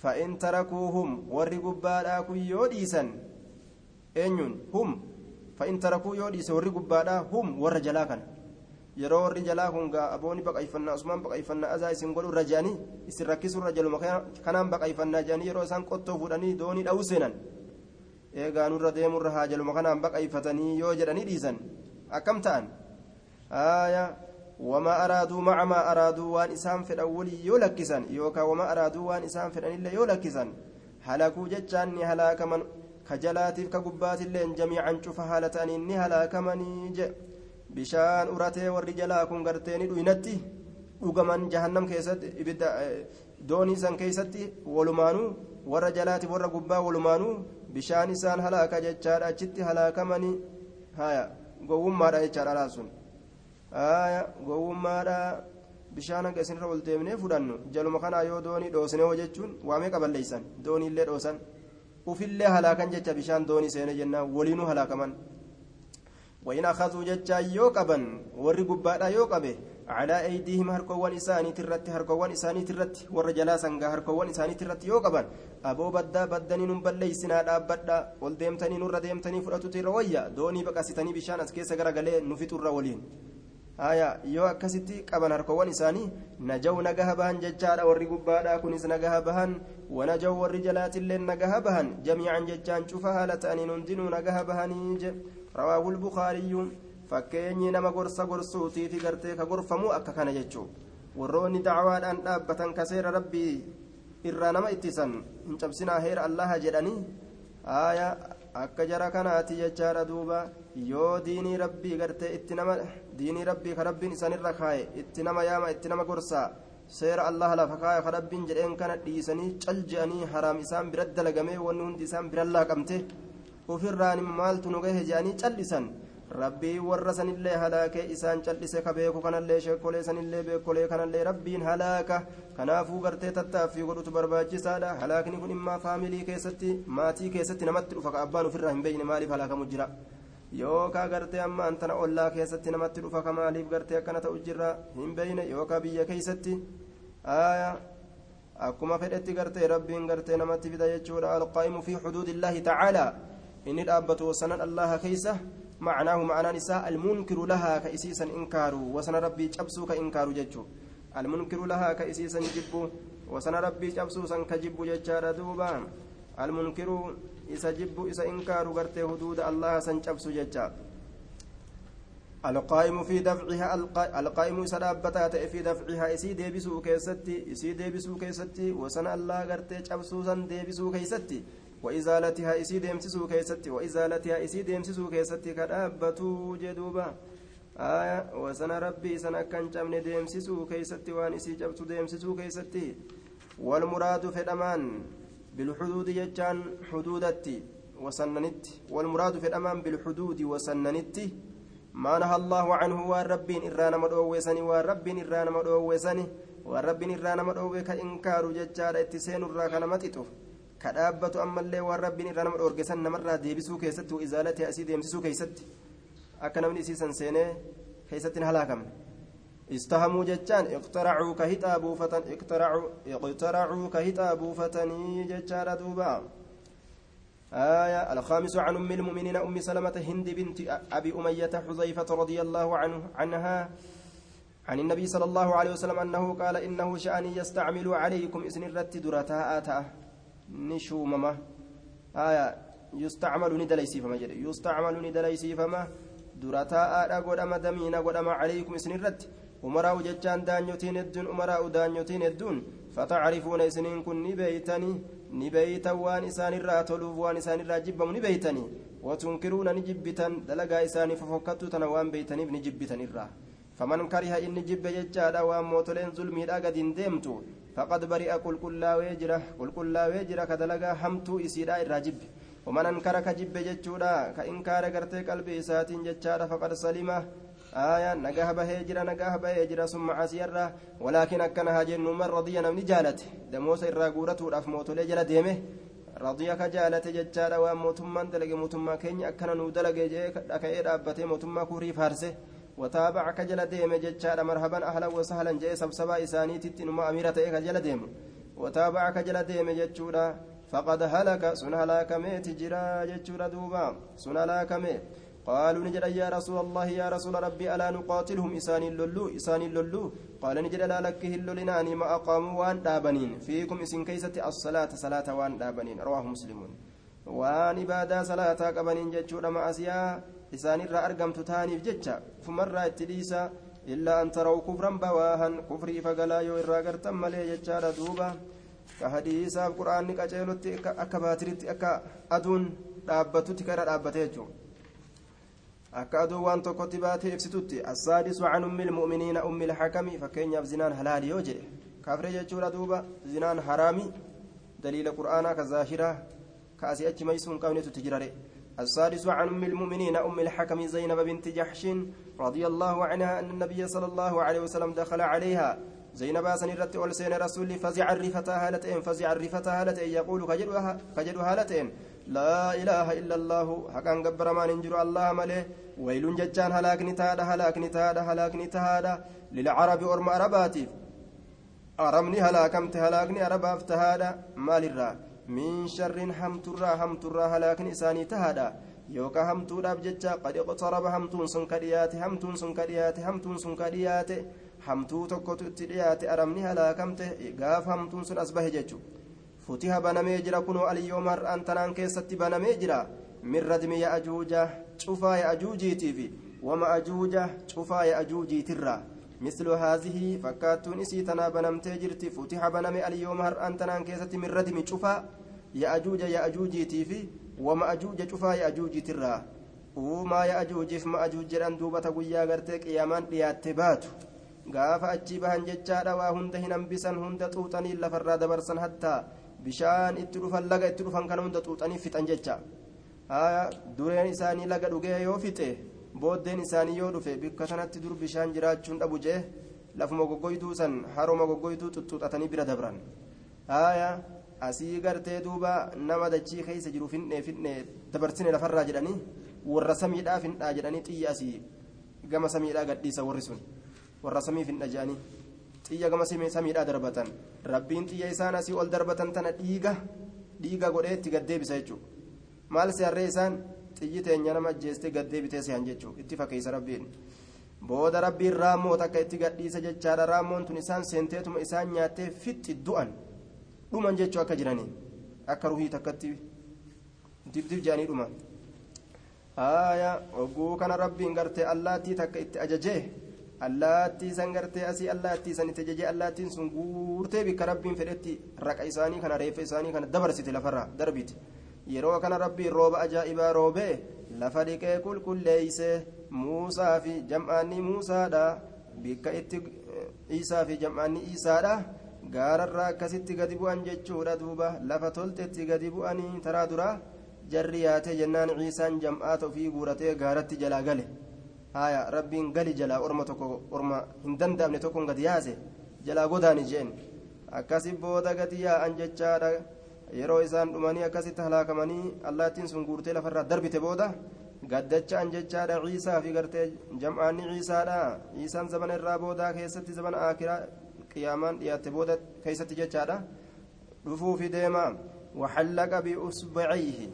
فإن تركوهم ورّي قبادا كن يوديسا أنيون هم فإن تركوا يوديسا ورّي قبادا هم ور جلاكن yeroo warri jalaa kun gaa aboonni baqayfannaa asumaan baqayfannaa azaa isin godhu irra jedhanii isin rakkisuu irra jaluma kanaan baqayfannaa jedhanii yeroo isaan qottoo fuudhanii doonii dha'uu seenan eegaa nurra deemurra haa jaluma kanaan baqayfatanii yoo jedhanii dhiisan akkam ta'an aayaa وما أرادوا مع ما أرادوا وان إسام فدان ولي يولكسن يوكا وما أرادوا وان إسام فدان إلا يولكسن هلاكوا جتشان هلاك من كجلاتف كقبات اللين جميعا شوف هالتان إني هلاك من بشان أراتي والرجلا كن قرتين دوينتي dhugaman jahannam keessatti ibidda doonii san keessatti walumaanuu warra jalaati warra gubbaa walumaanuu bishaan isaan halaaka jechaadha achitti halaakamanii haya gowwummaadha jechaadha laasun gowwummaadha bishaan hanga isinirra ol deemnee fudhannu jaluma kanaa yoo doonii dhoosne hoo jechuun waamee qaballeeysan dooniillee dhoosan ufillee halaakan jecha bishaan doonii seene jennaan waliinuu halaakaman وإن أخذوا جتشا يوقبا ور قبادا يوقبه على أيديهم هركوان إساني ترت هركوان إساني ترت ور جلاسا هركوان إساني ترت يوقبا أبو بدا بدني نبلي سنا بدا ولديمتني نور ديمتني فرأتو تيرويا دوني بقى ستني بشان أسكيس غرغلي نفتو الرولين haya yoo akkasitti qaban harkawwan isaanii najaw nagaha bahan jechaadha warri gubbaadha. Kunis nagaha bahan wanajaw warri jalaatillee nagaha bahan jamiican jechaan cufa haala ta'aniin hundinuu nagaha bahanii je. Rawaahu lbukaariyyu fakkeenyi nama gorsa gorsuutiifi gartee ka gorfamu akka kana jechuu. Warroonni dacwaadhaan dhaabbatan kaseera rabbii irraa nama ittisan hin cabsinaa heera allaha jedhanii? Haya akka jara kanaati jechaadha duuba yoo diinii rabbii gartee itti nama diinii rabbii ka rabbiin isaanirra kaaye itti nama yaama itti nama gorsaa seera allah lafa kaaye ka rabbiin jedheen kana dhiisanii cal je'anii haraam isaan bira dalagamee wanni hundi isaan birallaa qabte ofirraan maaltu nu gahe je'anii cal'isan rabbii warra sanillee halaakee isaan cal'ise ka beeku kanallee sheekolee sanillee beekolee kanallee rabbiin halaaka kanaafuu gartee tattaaffii godhutu barbaachisaadha halaakni kun immaa faamilii keessatti maatii keessatti namatti dhufa ka abbaan ofirraa hin beeyne maaliif halaakamu jira yookaa gartee amma antana ollaa keessatti namatti dhufa ka maaliif gartee akkana ta'u jirra hin beeyne yookaa biyya keessatti akkuma fedhetti gartee rabbiin gartee namatti fida jechuudha alqaa'imu fi xuduudillaahi tacaalaa inni dhaabbatu sanan allaha keeysa معناه معنى نساء المنكر لها كإسيسا إنكار وسن ربي جبسو كإنكار ججو. المنكر لها كإسيسا جبو وسن ربي جبسو سن كجبو ججار دوبا. المنكر إسا جبو إسا إنكار غرتي حدود الله سن جبسو ججار القائم في دفعها القائم سدابتا في دفعها إسي ديبسو كيستي إسي ديبسو كيستي وسن الله غرتي جبسو سن ديبسو كيستي. وإزالتها إسي ديمسسو كيستي وإزالتها إسي ديمسسو كيستي كدابتو جدوبا. آية وسنا ربي سنا كان جمن ديمسسو كيستي وان إسي جبتو ديمسسو كيستي. والمراد في الأمان بالحدود يجان حدودتي وسننت. والمراد في الأمان بالحدود وسننتي ما نهى الله عنه والرب إرانا مدووسني والرب إرانا مدووسني والرب إرانا مدووسني كإنكار ججار إتسين الراكنا متتو. Irraa nama dhoorgesan namarraa deebisuu keessatti izaalati asii deemsisuu keessatti akka namni isiisan seenee keessatti hin halaakamne. استهموا جتان اقترعوا كهتا بوفتن اقترعوا اقترعوا كهتا بوفتني جتان دوبا آية الخامس عن أم المؤمنين أم سلمة هند بنت أبي أمية حذيفة رضي الله عنه عنها عن النبي صلى الله عليه وسلم أنه قال إنه شأني يستعمل عليكم إسن الرت درتا آتا نشومما آية يستعمل ندليسيفما جدي يستعمل ندليسيفما درتا آتا قدما دمينا قدما عليكم إسن الرت أمراء جتان دانيوتين الدون أمراء دانيوتين الدون فتعرفون إسنين كن نبيتني نبيتا وان إسان الراتلوف وان إسان الراجبم نبيتني وتنكرون نجبتا دلقا إساني ففكتوا تنوان بيتني بنجبتا الراه faman kariha inni jibbe jechaadha waan mootoleen zulmiidha gadin deemtu. faqad bari'a qulqullaawee jira qulqullaawee jira ka dalagaa hamtuu isiidha irraa jibbe ومن أنكر كجب جتشودا كإنكار قرتي قلبي ساتين جتشادا فقد سلمه آية نجاه بهجرة نجاه بهجرة ثم عسيرة ولكن أكنها جن من رضي نمني جالت دموس الراغورة ودف موت لجل ديمه رضي كجالت جتشادا وموتمان دلق موتما كيني أكن نودلق جيك أكيد أبتي موتما كوري فارسه وتابع كجل ديم جتشادا مرحبا أهلا وسهلا جاي سبسبا إساني تتنما أميرة كجل ديم. وتابع كجل ديم جتشودا فقد هلك سن هلاكمه تجرا جتشورا دوبا سن هلاكمه قالوا نجد يا رسول الله يا رسول ربي ألا نقاتلهم؟ إسان اللولو إسان اللولو. قال نجد لا لك اللولناني ما أقاموا وان دابنين. فيكم إسن كيسة الصلاة صلاة وان دابنين. رواه مسلمون وان إبادة صلاة قبنين جتشورا مع isaanirraa argamtu taaniif jecha ufumarraa itti dhiisa illaa an taraw kufran bawaahan kufrii fagalaa yoo irraa gartan malee jechaadha duuba. Ka hadiisaaf qura'aanni qaceelotti akka baatiritti akka aduun dhaabbatutti kara dhaabbatee jechuudha akka aduu waan tokkotti baatee ibsitutti assaadisu waan ummi ilmu'miniina ummi ilxakami fakkeenyaaf zinaan halaali yoo jedhe. Kafre jechuudha duuba zinaan haraami. Daliila qur'aanaa ka zaashiraa ka asii achi maysuu hin qabnetutti jirare السادس عن أم المؤمنين أم الحكم زينب بنت جحش رضي الله عنها أن النبي صلى الله عليه وسلم دخل عليها. زينب سنرت أولسين رسول فزع الرفتها هالتين فزع الرفتها هالتين يقول كجدها هالتين. لا إله إلا الله حقا قبر ما ننجر الله مليه. ويل ججان هلاكني تادا هلاكني تادا هلاكني تادا للعرب أرم أرباتي أرمني هلاكمت هلاكني أرباف تهادا. مال الرا. من شر همترا همترا هلاكني إساني تهادا يوكا همتودhaaf jecha qad iqtaraba hamtuun sun ka dhiyaate hamtuun sun ka dhiyaate hamtuun sun ka dhiyaate hamtuu tokkotu itti dhiyaate aramni halaakamte gaaf hamtuun sun as bahe jechu futiha banamee jira kunoo aliyyooma har'aan tanaan keessatti banamee jira min radmi ya'ajuuja cufaa ya'ajuujiitiifi wama ajuuja cufaa ya'ajuujiitirraa مثل هذه فكاتون إسي تنا بنمتي جرتي فتح بنمي اليوم هرأن تنان كيسة من ردم شفا يأجوج يأجوجي تيفي وما أجوج شفا يأجوجي ترى وما يأجوج فما أجوج جران دوبة قويا غرتك يامان gaafa achi bahan jechaadha waa hunda hin hambisan hunda xuuxanii lafarraa dabarsan hattaa bishaan itti dhufan laga itti dhufan kana hunda xuuxanii fixan jecha dureen isaanii laga dhugee booddeen isaanii yoo dhufe bikka sanatti dur bishaan jiraachuun dhabu jee lafuma goggoyduu san haruma goggoyduu xuxuuxatanii bira dabran haya asii gartee duuba nama dachii keessa jiru finne finne dabarsine lafarraa jedhanii warra samiidhaa findhaa jedhanii xiyya asii gama samiidhaa gadhiisa warri sun warra samiif hin dhaja'anii xiyya gama samiidhaa darbatan rabbiin xiyya isaan asii ol darbatan tana dhiiga dhiiga godhee gaddeebisa jechuudha maal seerree isaan xiyyi teenya nama ajjeestee gaddeebitee sehan jechuudha. Itti fakkeessa rabbiin. Booda rabbiin raammoo takka itti gadhiisa jechaadha. Raammoon tun isaan seenteetuma isaan nyaattee fixxi du'an. Dhuman jechuu akka jiranii. Akka ruhii takkatti dibdib jedhanii dhuman. Haaya ogguu kana rabbiin gartee allaattii takka itti ajajee allaattii san gartee asii allaattii san itti ajajee allaattiin sun guurtee bikka rabbiin fedhetti raqa isaanii kana reeffa isaanii kana dabarsite lafarraa darbite yeroo kana rabbiin rooba ajaa'ibaa roobee lafa dhiqee qulqulleeyse muusaa fi jam'aanni muusaadha. Bikka itti isaa fi jam'aanni isaadha. Gaararraa akkasitti gadi bu'an jechuudha duuba. Lafa toltetti gadi bu'anii taraa duraa jarri yaatee jennaan ciisaan jam'aata ofii guuratee gaaratti jalaa gale. haya rabbiin gali jalaa orma tokko orma hin danda'amne tokkon gadi yaase jalaa godaani jeen. Akkasi booda gadi yaa'an jechaadha yeroo isaan dhumanii akkasitti halaakamanii allaattiin sun guurtee lafarraa darbite booda gaddachaan jechaadha ciisaa fi gartee jam'aanni ciisaadha ciisaan zabana irraa boodaa keessatti zabana akiraa qiyaamaan dhiyaatte booda keessatti jechaadha dhufuufi deema waxallaqa biusbacayhi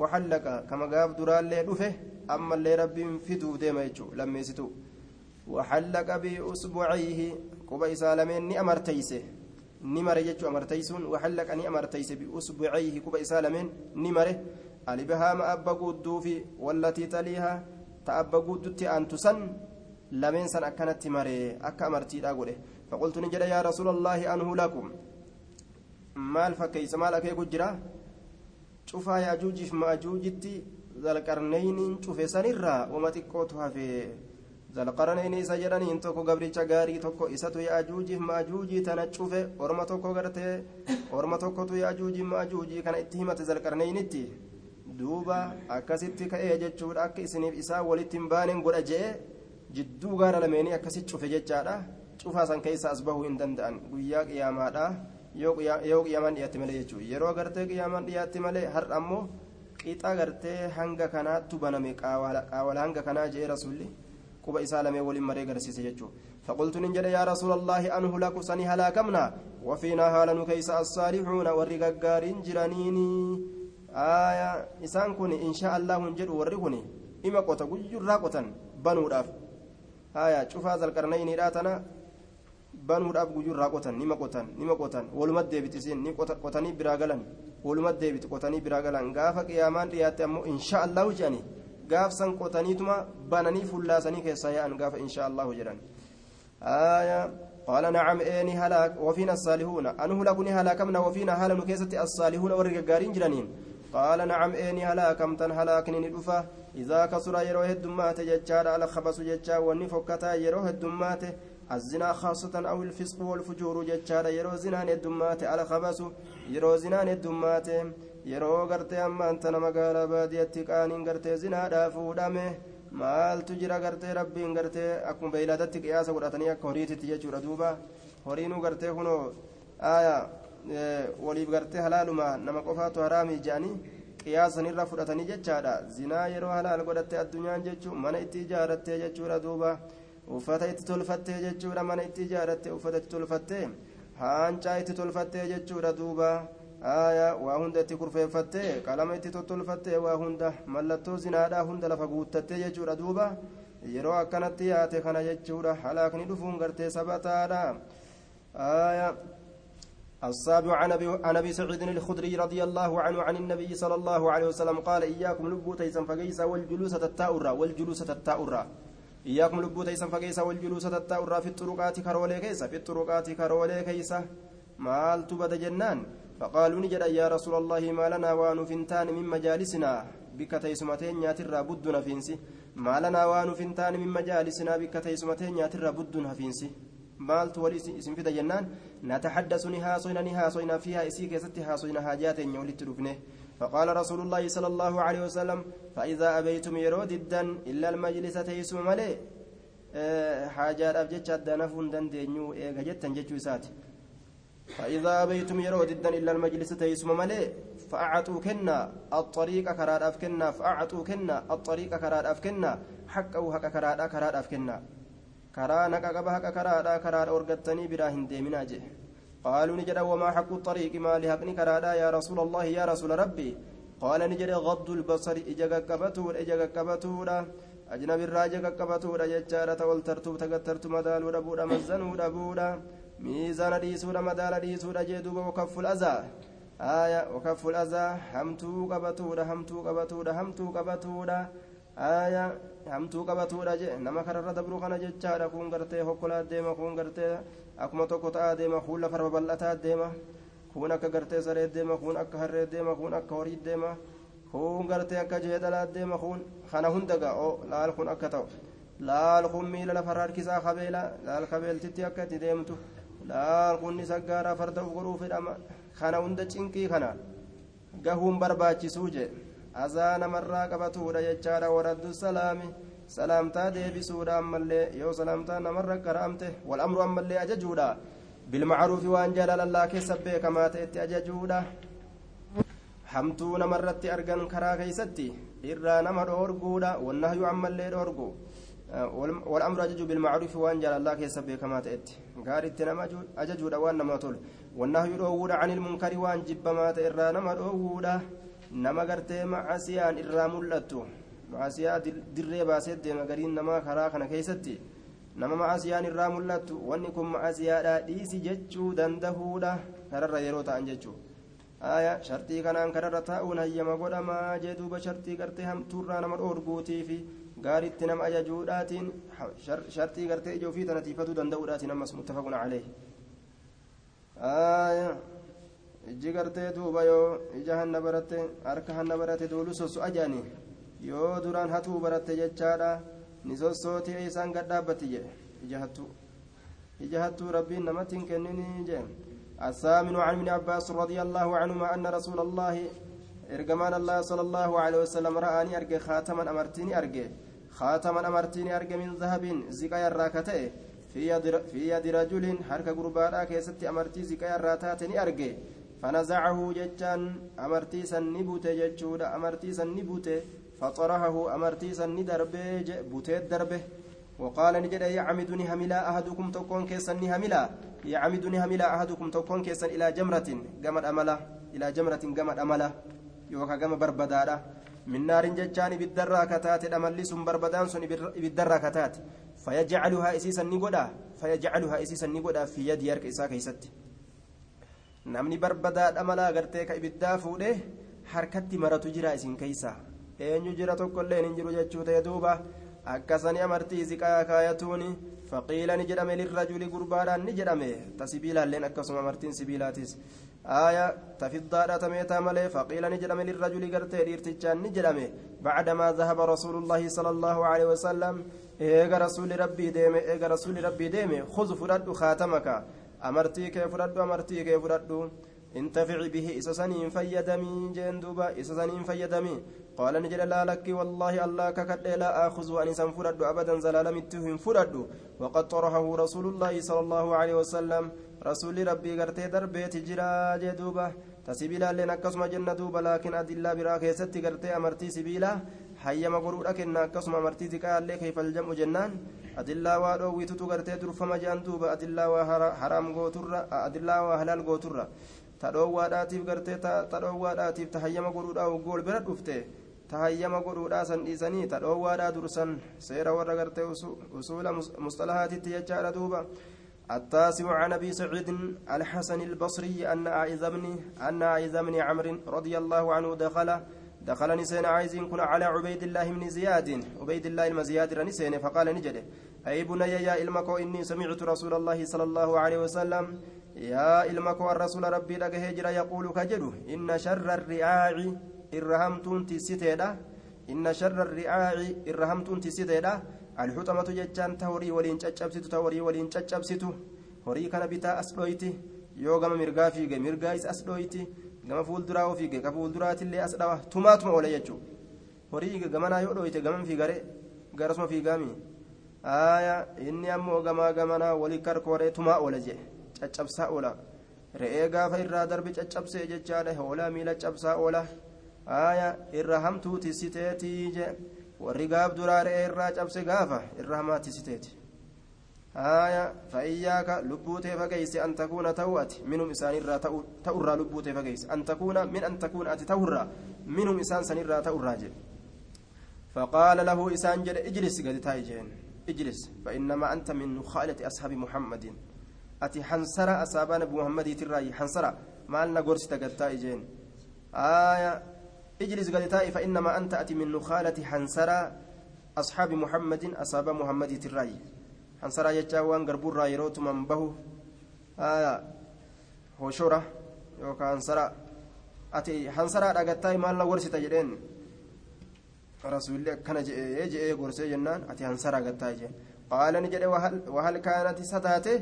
waxallaqa kama gaaf duraallee dhufe ammallee rabbiin fiduuf deema jechuudha lammeessitu waxallaqa biusbucayhi quba isaa lameen ni amarteeyse waxallaqa ni amarteeyse biusbucayhi quba isaa lameen ni mare alibahaama abba guudduufi wallatii taliiha ta abba guuddutti aantu san lameen san akkanatti mare akka amartiidha godhe faqultu ni jedhe yaa rasuula allaahi anhu lakum maal fakkeeysa maal akeeku jira cufaa yaajuujiif maajuujitti zalqarneyniin cufe sanirraa wama xiqqootu hafe zalqaranayn isa jedhaniin tokko gabricha gaarii tokko isatu yaajuujiif maajuujii tana cufe orma tokko gartee orma tokkotu yaajuujiif maajuujii kana itti himate zalqarnaynitti duuba akkasitti ka'ee jechuudha akka isiniif isaa walitti hin baanen godha je'e jidduu gaara lameenii akkasi cufe jechaadha cufaa san keessa as bahuu hin danda'an guyyaa qiyaamaadha yoo qiyaamaan dhiyaatti malee jechuudha yeroo gartee qiyaamaan dhiyaatti malee har'a ammoo qixa gartee hanga kanaattu baname qaawala hanga kanaa je'e rasuulli quba isaa lamee waliin maree garsiise jechuudha يا رسول الله أنه لك سني هلاكمنا وفينا هالن كيس الصالحون والرقاقار جرانيني آية إسان كوني إن شاء الله نجد ورقني إما قوتا قجر راقوتا بنو راف آية شوف هذا القرنين راتنا banuudhaaf guyuurraa qotan nima qotan nima qotan walumat deebiti isin ni qotanii biraa galan walumat deebiti qotanii biraa galan gaafa qiyaamaan dhiyaatte ammoo insha allahu jedhani gaafsan qotaniituma bananii fullaasanii keessaa yaa'an gaafa insha allahu jedhan. آية قال نعم إني هلاك وفينا الصالحون أنه لكني هلاكمنا وفينا هلا نكيست الصالحون ورقارين جرانين قال نعم إني هلاكم تن هلاكني ندفا إذا كسر يروه الدمات ججار على خبس ججار ونفكتا يروه الدمات الزنا خاصة أو الفسق والفجور ججار يرو زنان الدمات على خبس يرو زنان الدمات أما أنت نمقال بادية قانين غرتي زنا دافو دمه maaltu jira gartee rabbiin gartee akkuma beeyladatti qiyaasa godhatanii akka horiititti jechuudha duuba horiinuu gartee kunoo waliif gartee halaaluma nama qofaatu haraamii jedhanii qiyaasanirra fudhatanii jechaadha zinaa yeroo halaal godhatte addunyaan jechuun mana itti ijaarattee jechuudha duuba uffata itti tolfattee jechuudha mana itti ijaarattee uffata itti tolfattee haancaa itti tolfattee jechuudha duuba. Aayaa waa hunda itti kurfeeffattee qalama itti tottolfattee waa hunda mallattoo zinaadhaa hunda lafa guuttattee jechuudha duuba yeroo akkanatti yaate kana jechuudha halaakni dhufuun gartee sabataadha aayaa السابع عن ابي سعيد الخدري رضي الله عنه عن النبي صلى الله عليه وسلم قال اياكم لبو تيسا فقيسا والجلوس التاؤرا والجلوس التاؤرا اياكم لبو فقيسا والجلوس التاؤرا في الطرقات كرولي كيسا في الطرقات كرولي كيسا مال تبد جنان فقالوا نجد يا رسول الله ما لنا وان فنتان من مجالسنا بك تيسمتين ياتر بدنا فينسي. ما لنا وان فنتان من مجالسنا بك تيسمتين ياتر بدنا فينسي. مالت ولي اسم في جنان. نتحدث نهاسوين نهاسوين فيها إسي كيست هاسوين حاجات يولد ركنه. فقال رسول الله صلى الله عليه وسلم فإذا أبيتم يرود الدن إلا المجلس تيسم ملي أه حاجات أبجتش الدنفون دن دينيو إيغا جتا جتشو ساتي فإذا أبيتم يرود الدن إلا المجلس تيسم ملي فأعطوا كنا الطريق كراد أفكنا فأعطوا كنا الطريق كراد أفكنا حقه حق كراد كراد أفكنا كرا نقب حق كراد كراد أرقدتني براهن ديمنا جه قالوا نجد وما حق الطريق ما لحقني كرادا يا رسول الله يا رسول ربي. قال نجد غض البصر إجا قبتور إجا قبتور أجنب الراجع قبتور ججارة والترتوب تقترت مدال ودبودا مزنو دبودا ميزان ديسودا مدال ديسودا جدوب وكف الأذى آية وكف الأذى همتو قبتودا همتو قبتودا همتو قبتودا آية همtuu qabatuudha je nama kararra dabruu kana jechaadha kun gartee hokkolaa deema kun gartee akkuma tokko ta'aa deema kun lafa babal'ataa deema kun akka gartee saree deema kun akka harree deema kun akka horii deema kun gartee akka jeedalaa deema kun kana hunda ga'oo laal kun akka ta'u laal kun miila lafarra harkisaa kabeela laal kabeeltitti akka itti deemtu isa gaaraa farda uf godhuu fedhama. Kana hunda cinqii kana gahuun barbaachisuu je azaa namarraa qabatuudha jechaadha waraddu salaami. Salaamtaa deebisuudha ammallee. Yoo salaamtaa namarra qara'amte wal amru ammallee ajajuudha. Bilmacruufi waan jaalallaa keessa beekamaa ta'etti ajajuudha. Hamtuu namarratti argan karaa keeysatti irraa nama dhoorguudha. Wannahyu ammallee dhoorgu والأمر أجج بالمعروف وأن جل الله كيس بكما تأتي قال التنام أججود وأن ما تول والنهي يدور عن المنكر وأن جب ما تئرى نما nama gartee macasiyaan irraa mul'attu macasiyaa dirree baasee deema gariin namaa karaa kana keessatti nama macasiyaan irraa mul'attu wanni kun macasiyaadha dhiisi jechuu dandahuudha kararra yeroo ta'an jechuu aya shartii kanaan kararra taa'uun hayyama godhamaa jee duuba shartii gartee hamtuurraa nama dhoorguutii fi gaariitti nama ajajuudhaatiin shartii gartee ija ofii tana tiifatuu danda'uudhaatiin ammas muttafaqun caleeh aya ijji gartee duuba yoo ija hanna baratte harka hanna baratte duulu sosu ajaani yoo duraan hatuu baratte jechaadha ni sossootii isaan gadhaabbatti jedhe ija hattuu ija hattuu rabbiin namatti hin kenninii jee الثامن عن ابن عباس رضي الله عنهما أن رسول الله إرجمان الله صلى الله عليه وسلم رآني أرجع خاتما أمرتني أرجع خاتما أمرتني أرجع من ذهب زكايا الراكتة في يد رجل حركة قربانا كيست أمرتي زكايا الراتاتني أرجع. فنزعه جتان أمرتي سنبوت جتشودا أمرتي سنبوت فطرحه أمرتي سندربه بوتيت دربه. وقال نجد يعمدني هملا أحدكم تكون كيسني هملا. يعمدني هملا أحدكم تكون كيسن إلى جمرة قمر أملا. إلى جمرة قمر أملا. يوكا قمر بربدارة. minnaariin jechaan ibiddarraa kataate dhamallisuun barbadaan sun ibiddarraa kataate. Fayyajacluhaa isiisan ni godhaa? Fayyajacluhaa isiisan ni godhaa fi yadii harka isaa keessatti namni barbadaa dhamalaa gartee ka ibiddaa fuudhee harkatti maratu jira isin keeysaa. Eenyu jira tokkollee hin jiru jechuu ta'e duuba? Akkasani amartii ziqaa kaayatuuni faqiila ni jedhame lirrajuli gurbaadhaan ni jedhame. Ta sibiilaalleen akkasuma amartiin sibiilaatis. Fiddaadha tameetaa malee faqiila ni jedhame lirrajuli gartee dhiirtichaan ni jedhame bacdamaa zahaba rasuulullaahi sala allaahu aleehi wasalam eega rasuli rabbii deeme eega rasuli rabbii deeme khuz fudhadhu khaatamaka amartii kee fudhadhu amartii kee fudhadhu انتفع به إسسنين فيدمي جندوبا إسسنين فيدمي قال نجد لا لك والله الله ككد لا آخذ أن سنفرد أبدا زلال متهم فرد وقد طرحه رسول الله صلى الله عليه وسلم رسول ربي قرتي دربيت جرا جدوبا تسبيلا لنا كسم جنة دوبا لكن أدلا برا كيستي قرتي أمرتي سبيلا hayyama godhuudha kenna akkasuma amartii xiqqaallee keeyfaljamu jennaan adillaa waa dhoowwitutu gartee durfama jean duuba adillaa waa haraam gooturra adillaa waa halaal gooturra ta dhoowwaadhaatiif gartee ta dhoowwaadhaatiif ta hayyama godhuudhaa gool bira dhufte ta hayyama godhuudhaa san dhiisanii ta dhoowwaadhaa dursan seera warra gartee usuula mustalahaatitti jechaadha duuba التاسع عن أبي سعيد الحسن البصري أن عائذ بن أن عائذ بن عمرو رضي الله عنه دخل دخل نسين عايزين كنا على عبيد الله بن زياد عبيد الله المزياد رنسين فقال نجده أي بني يا إلمكو إني سمعت رسول الله صلى الله عليه وسلم يا إلمكو الرسول ربي لك هجر يقول كجدو إن شر الرعاع إرهمتون تسيتيدا إن شر الرعاع إرهمتون تسيتيدا الحطمة جتان توري ولين تشبسيتو توري ولين تشبسيتو horii kana bitaa as dhoyti yoo gama mirgaa fiige mirgaa is as dhoyti gama fuulduraa ofii ka fuulduraatillee as dhawa tumaatuma oola jechuudha horii gamanaa yoo dhooyte gaman fiigare garasuma fiigaami aaya inni ammoo gamaa gamanaa walii karkooree tumaa oola jee caccabsaa oola re'ee gaafa irraa darbi caccabsee jechaadha hoolaa miila cabsaa oola aaya irra hamtuu tisiteetii je warri gaaf duraa re'ee irraa cabse gaafa irra hamaa tisiteeti آية فإياك لبوتي فقيس أن تكون توأت منهم إسان الرا تأرى لبوتي فقيس أن تكون من أن تكون أتي تهرى منهم إسان سن الرا تأرى فقال له إسان جل اجلس قد تايجين اجلس فإنما أنت من خالة أصحاب محمد أتي حنسرة أصابان أبو محمد تراي حنسرة ما لنا قرص قد تايجين آية اجلس قد فإنما أنت أتي من خالة حنسرة أصحاب محمد أصاب محمد hansaraa jechaa waan garbuurraa yeroo tuman bahu hoshora yookaan hansaraa ati hansaraa dhagattaay maal na gorsita jedheen rasuulli akkana je'ee je'ee gorsee jennaan ati hansaraa gattaay jeen qaala ni jedhe wahal kaanat isa taate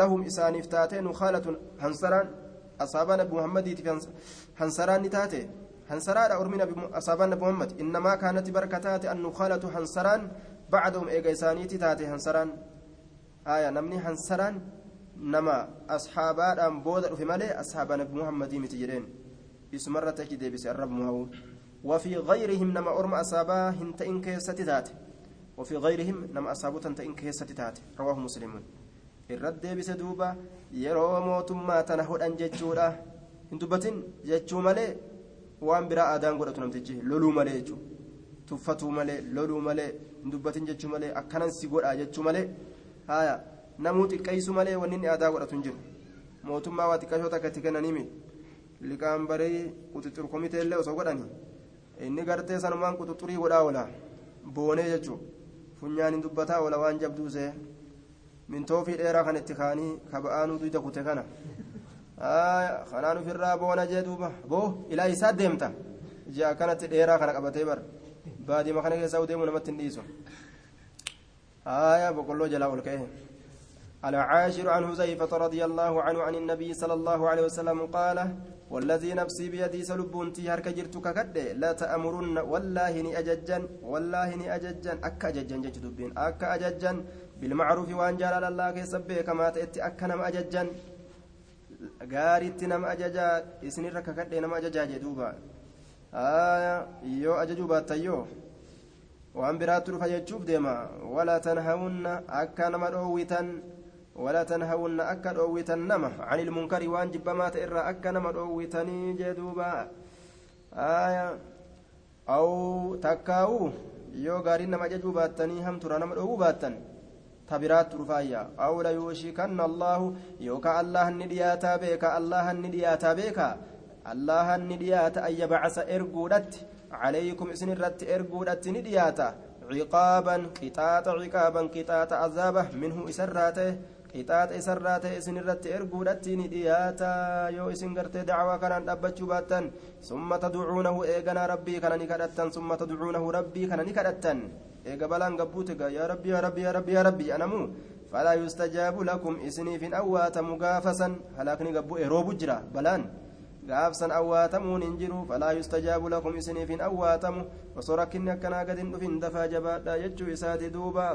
lahum isaaniif taate nukaalatun hansaraan asaabaa nabi muhammadiitiif hansaraan ni taate innamaa kaanati barka taate annukaalatu hansaraan bacdahum eega isaaniiti taate hansaraan aya namni hansaraan nama ashaabaadhaan booda dhufe malee ashaaba nabi muhammadii miti jedheen isumarratti achi deebise arrab muhawu وفي غيرهم نما أرم أصابا هنت إن كيستتات وفي غيرهم نما أصابوا تنت إن كيستتات رواه مسلم الرد بسدوبة يرو موت ما تنهد أن جتشورا هندبتين جتشو مالي وان برا آدان قد أتنمتجي لولو مالي جتشو tuffatuu malee loluu malee dubbatin jechuu malee akkanan si godhaa jechuu malee haya namuu xiqqeessu malee wanni inni aadaa godhatu hin jiru mootummaa waa xiqqashoo takka itti kennaniimi liqaan barii quxuxur komiteellee osoo godhani inni gartee sanumaan quxuxurii godhaa oola boonee jechuu funyaan hin dubbataa oola waan jabduusee mintoofii dheeraa kan itti kaanii kaba'aanuu duyda kute kana kanaan ofirraa boona jee duuba. Boo ilaa isaa deemta. Ji'a kanatti dheeraa kana qabatee bara. Baadiyyaa kana keessaa deemu namatti hin dhiisu. آية بقول جلاء الكيه العاشر عن حذيفة رضي الله عنه عن النبي صلى الله عليه وسلم قال والذي نفسي بيدي سلبونتي هرك جرتك كد لا تأمرن والله ني أججن والله ني أججن أكا أججن جج دبين أكا أججن بالمعروف وان جلال الله كيسبه كما تأتي أكا نم أججن gaariitti nama ajajaa isinirra kakadhee nama ajajaa jedhuuba yoo ajajuu baatayyoo waan biraatti dhufa jechuuf deema walaa tanhawunna akka nama dhoowwitan تنهون أكا أويتا نما عن المنكر وان جبما تئر أكا نما أويتني جدوبا آية أو تكاو يو غارين نما ججو باتني هم ترى نما أو باتن تبرات رفايا أو لا يوشكن الله يوكا الله ندياتا بيكا الله ندياتا بيكا الله ندياتا أن يبعث إرقودت عليكم إسن الرت إرقودت ندياتا عقابا قطاطا عقابا قطاطا عذابه منه إسراته qixaaxa isarraa ta'e isin irratti erguudhatti ni dhiyaata yoo isin gartee dacwaa kanaan dhaabbachuu baattan summa tadcuunahu eeganaa rabbii kana ni kadhattan summa tadcuunahu rabbii kana ni kadhattan eega balaan gabbuute gaa yaa rabbi yaa rabbi yaa rabbi yaa rabbi jedhanamu falaa yustajaabu lakum isiniif hin awwaatamu gaafasan halaakni gabbu'e roobu jira balaan gaafsan awwaatamuun hin jiru falaa yustajaabu lakum isiniif hin awwaatamu osoo rakkinni akkanaa gad hin dhufin dafaa jabaadha jechuu isaati duuba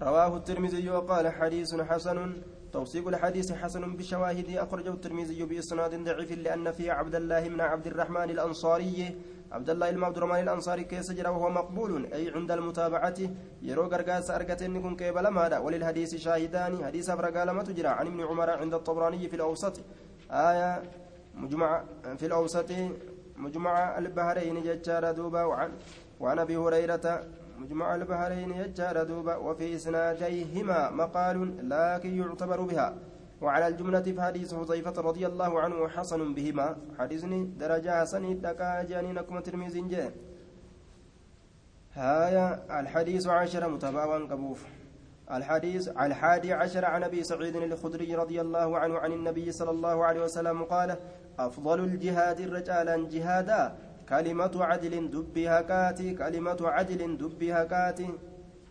رواه الترمذي وقال حديث حسن توثيق الحديث حسن بشواهد أخرجه الترمذي بإسناد ضعيف لأن فيه عبد الله بن عبد الرحمن الأنصاري عبد الله بن عبد الرحمن الأنصاري كيس جرى وهو مقبول أي عند المتابعة. يرو غرغاس أرغت إنكم كيبل ماذا وللحديث شاهدان. حديث أفرقال ما تجرى. عن ابن عمر عند الطبراني في الأوسط. آية مجمع في الأوسط. مجمع البحرين ججار دوبا. وعن وعن أبي هريرة. مجمع البحرين يجار دوبا. وفي إسناديهما مقال لكن يعتبر بها. وعلى الجملة في حديث حذيفة رضي الله عنه حسن بهما. حديثني درجة حسن دكا جانينكم ترميزين جاء. هايا الحديث عشر متباوى قبوف. الحديث الحادي عشر عن أبي سعيد الخدري رضي الله عنه عن النبي صلى الله عليه وسلم قال أفضل الجهاد رجالا جهادا كلمة عدل دبي هكاتي كلمة عدل دبي هكاتي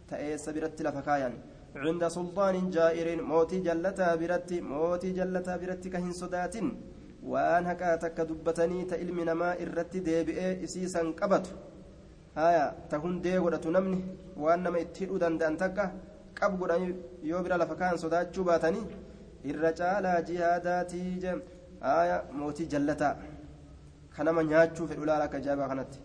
تأيس برت لفكايا عند سلطان جائر موتي جلتا برت موتي جلتا برت كهن صدات وان هكاتك دبتني تإلم نما إرت ديبئ إسيسا قبت هايا تهون ديغودة نمني وان نما اتهدو دندان تكا qabgodhan yoo bira lafa kaan sodaachuu baatanii irra caalaa jihaadaatii jee aya mootii jallataa kanama nyaachuu fedhu laala akka jaabaa kanatti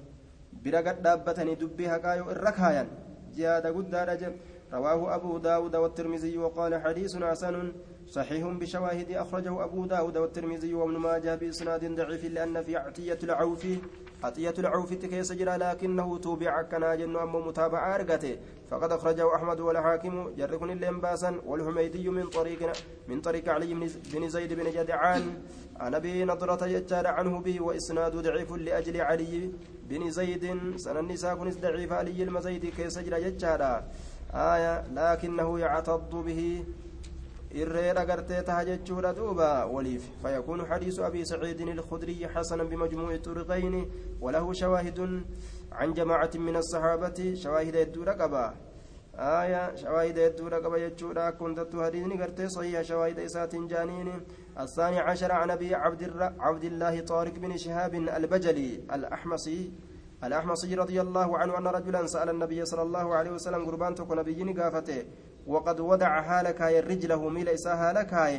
bira gad dhaabbatanii dubbii haqaa yoo irra kaayan jihaada guddaadha jee رواه أبو داود والترمذي وقال حديث حسن صحيح بشواهد أخرجه أبو داود والترمذي وابن ماجه بإسناد ضعيف لأن في عطية العوف عطية العوف كيس جرى لكنه توبع كنا جن أم متابعة أرقته. فقد أخرجه أحمد والحاكم جركن الليمباسا والحميدي من طريق من طريق علي بن زيد بن جدعان. عن أبي نضرة يجار عنه به وإسناد ضعيف لأجل علي بن زيد. سن النساء كنس ضعيف علي المزيد كيس جرى يجارا. آية لكنه يعتض به gartee taha jechuudha duuba waliif fayakuunu xadiisu abii saciidin ilkhudriyi xasanan bimajmuuci xuriqayni walahu shawaahidun can jamaacatin min asaxaabati shawaahida hedduudha qaba آية شواهد الدورة قبل يجودا كنت تهديني قرتي شواهد إسات جانين الثاني عشر عن أبي عبد, عبد الله طارق بن شهاب البجلي الأحمصي الأحمصي رضي الله عنه أن رجلا سأل النبي صلى الله عليه وسلم قربان تكون نبيين قافته وقد ودع هالكاي رجله ميل إسا هالكاي